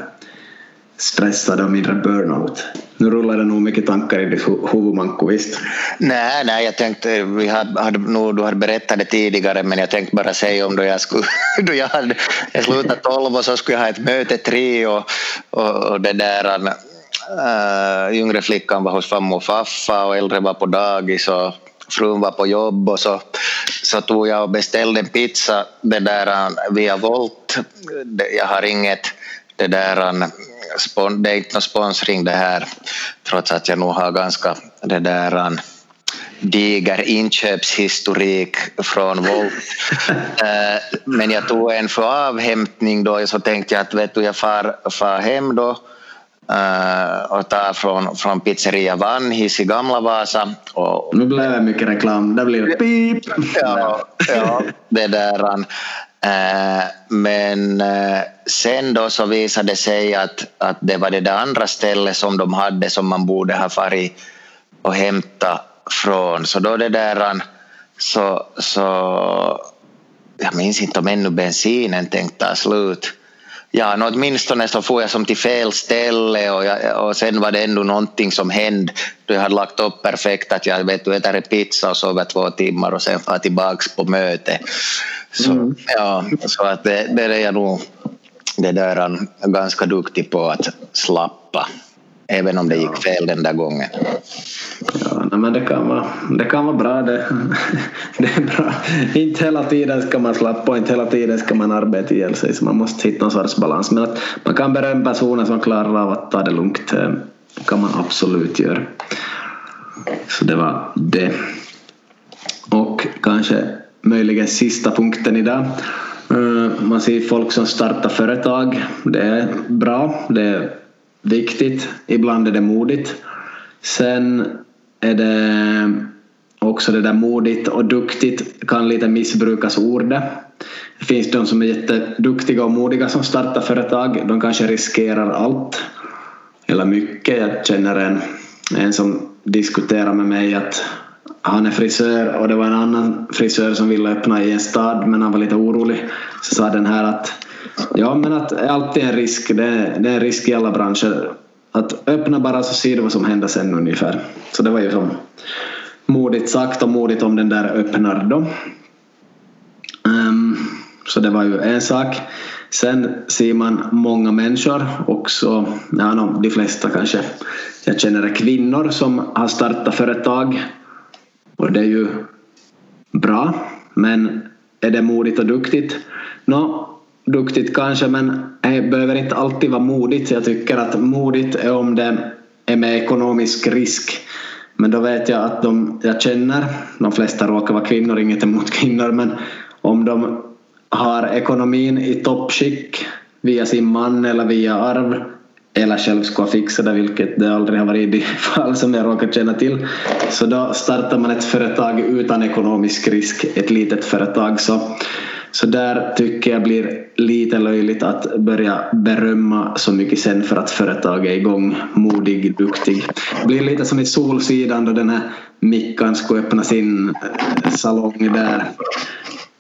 stressade och mindre burnout. Nu rullar det nog mycket tankar i ditt huvud Manko, visst? Nej, nej, jag tänkte, vi hade, hade nog, du hade berättat det tidigare men jag tänkte bara säga om då jag skulle, [LAUGHS] då jag hade jag slutade tolv och så skulle jag ha ett möte tre och, och, och det där äh, yngre flickan var hos farmor och faffa och äldre var på dagis och frun var på jobb och så, så tog jag och beställde en pizza det där via Volt. Jag har inget det där det är inte någon sponsring det här trots att jag nog har ganska det där diger inköpshistorik från Volt. [LAUGHS] Eh, men jag tog en för avhämtning då så tänkte jag att vet du, jag far, far hem då Uh, och tar från, från pizzeria Vanhis i Gamla Vasa. Och, nu blev det mycket reklam, det blir pip! Ja, ja det där. Uh, men uh, sen då så visade det sig att, att det var det där andra stället som de hade som man borde ha farit och hämta från. Så då det där så, så jag minns inte om ännu bensinen tänkte ta slut. Ja, no, åtminstone så får jag som till fel ställe och, jag, och sen var det ändå någonting som hände då jag hade lagt upp perfekt att jag vet du äter pizza och sover två timmar och sen far tillbaks på möte. Så, mm. ja, så att det, det är jag nog det där är ganska duktig på att slappa. Även om det gick fel den där gången. Ja, men det kan vara, det kan vara bra. Det, [LAUGHS] det är bra. Inte hela tiden ska man slappa och inte hela tiden ska man arbeta ihjäl sig. Så man måste hitta någon sorts balans. Men att man kan berömma personer som klarar av att ta det lugnt. Det kan man absolut göra. Så det var det. Och kanske möjligen sista punkten idag. Eh, man ser folk som startar företag. Det är bra. Det är viktigt. Ibland är det modigt. Sen är det också det där modigt och duktigt kan lite missbrukas ordet. Det finns de som är jätteduktiga och modiga som startar företag. De kanske riskerar allt. Eller mycket. Jag känner en, en som diskuterar med mig att han är frisör och det var en annan frisör som ville öppna i en stad men han var lite orolig. Så sa den här att ja men att det är alltid en risk. Det är, det är en risk i alla branscher. Att öppna bara så ser du vad som händer sen ungefär. Så det var ju som modigt sagt och modigt om den där öppnar då. Um, så det var ju en sak. Sen ser man många människor också, ja, no, de flesta kanske jag känner är kvinnor som har startat företag och det är ju bra. Men är det modigt och duktigt? No, duktigt kanske men det behöver inte alltid vara modigt. Jag tycker att modigt är om det är med ekonomisk risk. Men då vet jag att de jag känner, de flesta råkar vara kvinnor, inget emot kvinnor, men om de har ekonomin i toppskick via sin man eller via arv eller själv skulle fixa det, vilket det aldrig har varit i de [LAUGHS] fall som jag råkar känna till. Så då startar man ett företag utan ekonomisk risk, ett litet företag. Så, så där tycker jag blir lite löjligt att börja berömma så mycket sen för att företag är igång, modig, duktig. Det blir lite som i Solsidan då den här Mickan skulle öppna sin eh, salong där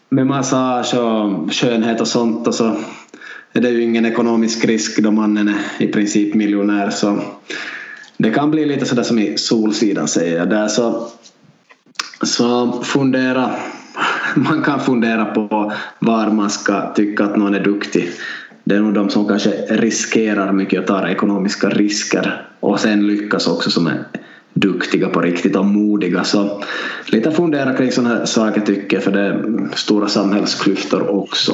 med massage och skönhet och sånt. Och så är det ju ingen ekonomisk risk då mannen är i princip miljonär. Så det kan bli lite sådär som i Solsidan säger jag där. Så, så fundera man kan fundera på var man ska tycka att någon är duktig. Det är nog de som kanske riskerar mycket och tar ekonomiska risker och sen lyckas också som är duktiga på riktigt och modiga. Så lite fundera kring sådana här saker tycker jag för det är stora samhällsklyftor också.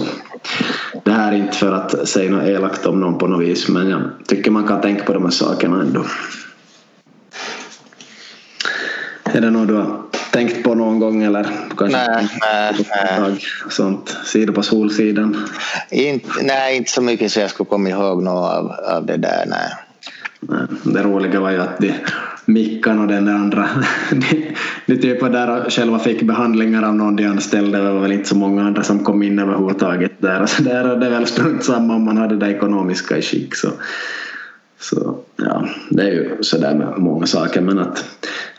Det här är inte för att säga något elakt om någon på något vis men jag tycker man kan tänka på de här sakerna ändå. Är det något du har tänkt på någon gång eller kanske nej, nej, nej. sånt? Du på Solsidan? Inte, nej, inte så mycket så jag skulle komma ihåg något av, av det där. Nej. Det roliga var ju att de Mickan och den andra [LAUGHS] de, de typ var där och själva fick behandlingar av någon de anställde. Det var väl inte så många andra som kom in överhuvudtaget där. [LAUGHS] Så där och det är väl strunt samma om man hade det ekonomiska i skick. Så, så ja, det är ju sådär med många saker men att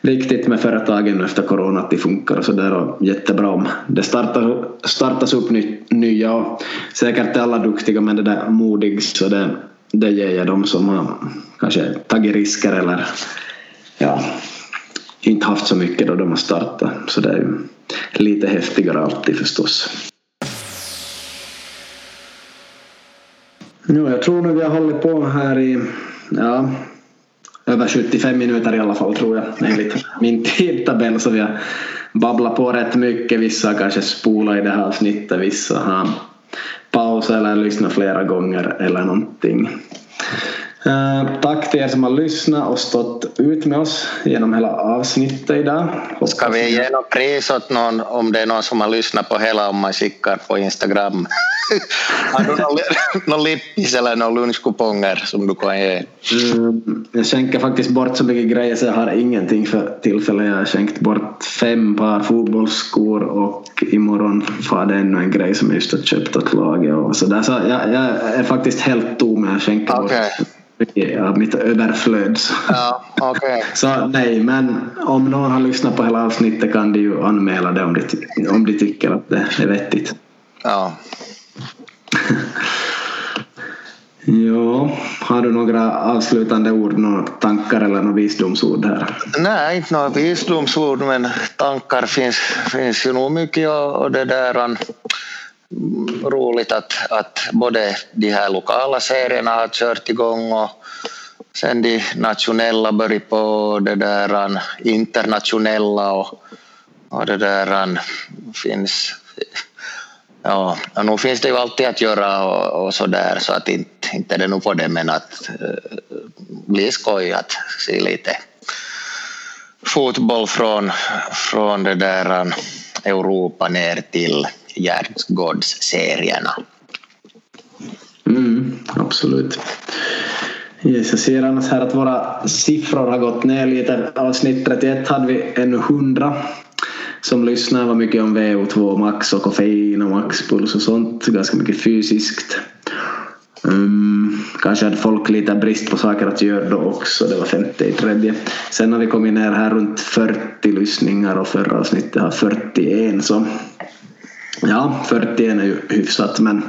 viktigt med företagen efter corona att de funkar och sådär och jättebra om det startas, startas upp ny, nya och säkert är alla duktiga men det där modig så det det ger jag dem som har kanske tagit risker eller ja, inte haft så mycket då de har startat. Så det är ju lite häftigare alltid förstås. Nu, jag tror nu vi har hållit på här i ja, över 75 minuter i alla fall tror jag enligt min tidtabell så vi har babblat på rätt mycket. Vissa har kanske spolat i det här avsnittet, vissa har pausat eller lyssnat flera gånger eller någonting. Uh, tack till er som har lyssnat och stått ut med oss genom hela avsnittet idag. Hoppas Ska vi ge något pris åt någon om det är någon som har lyssnat på hela om man skickar på Instagram? [LAUGHS] har du någon, någon lippis eller några lunchkuponger som du kan ge? Mm, jag skänker faktiskt bort så mycket grejer så jag har ingenting för tillfället. Jag har skänkt bort fem par fotbollsskor och imorgon får det ännu en grej som jag just har köpt åt laget och så där. Så jag, jag är faktiskt helt tom. Jag skänker okay. bort av mitt överflöd. Ja, okay. så nej, men om någon har lyssnat på hela avsnittet kan de ju anmäla det om de, om de tycker att det är vettigt. Ja. [LAUGHS] Ja, har du några avslutande ord, några tankar eller några visdomsord här? Nej, inte några visdomsord men tankar finns, finns ju nog mycket och det där roligt att, att både de här lokala serierna har kört igång och sen de nationella börjar på det där internationella och, och det där finns Ja, och nu finns det ju alltid att göra och, och så där så att inte, inte är det nog på det men att uh, bli skoj att se lite fotboll från, från det där Europa ner till. Gärdsgårdsserierna. Mm, absolut. Yes, jag ser annars här att våra siffror har gått ner lite. Avsnitt 31 hade vi ännu 100 som lyssnar var mycket om VO2 max och koffein och maxpuls och sånt. Ganska mycket fysiskt. Um, kanske hade folk lite brist på saker att göra då också. Det var 50 i tredje. Sen har vi kommit ner här runt 40 lyssningar och förra avsnittet har 41 så ja, 41 är ju hyfsat men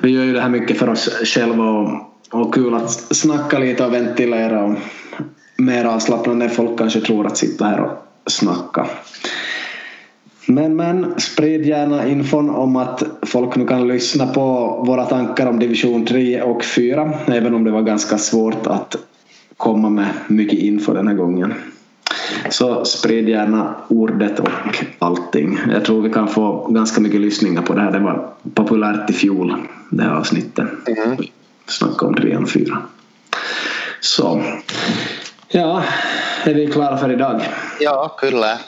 vi gör ju det här mycket för oss själva och, och kul att snacka lite och ventilera och mer avslappnande än folk kanske tror att sitta här och snacka. Men, men sprid gärna infon om att folk nu kan lyssna på våra tankar om division 3 och 4 även om det var ganska svårt att komma med mycket info den här gången. Så sprid gärna ordet och allting. Jag tror vi kan få ganska mycket lyssningar på det här. Det var populärt i fjol, det här avsnittet. Mm. Snacka om 3 och 4. Så, ja, är vi klara för idag? Ja, kyllä.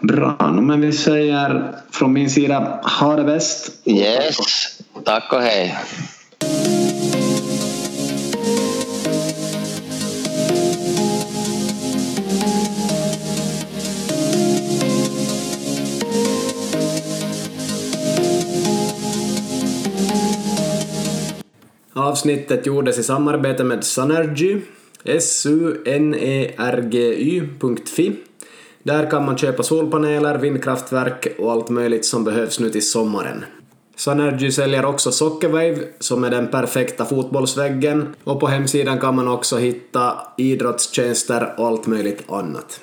Bra, men vi säger från min sida ha det bäst. Yes, tack och hej. Avsnittet gjordes i samarbete med Sunergy, sunergy.fi där kan man köpa solpaneler, vindkraftverk och allt möjligt som behövs nu till sommaren. Sunergy säljer också Sockerwave som är den perfekta fotbollsväggen och på hemsidan kan man också hitta idrottstjänster och allt möjligt annat.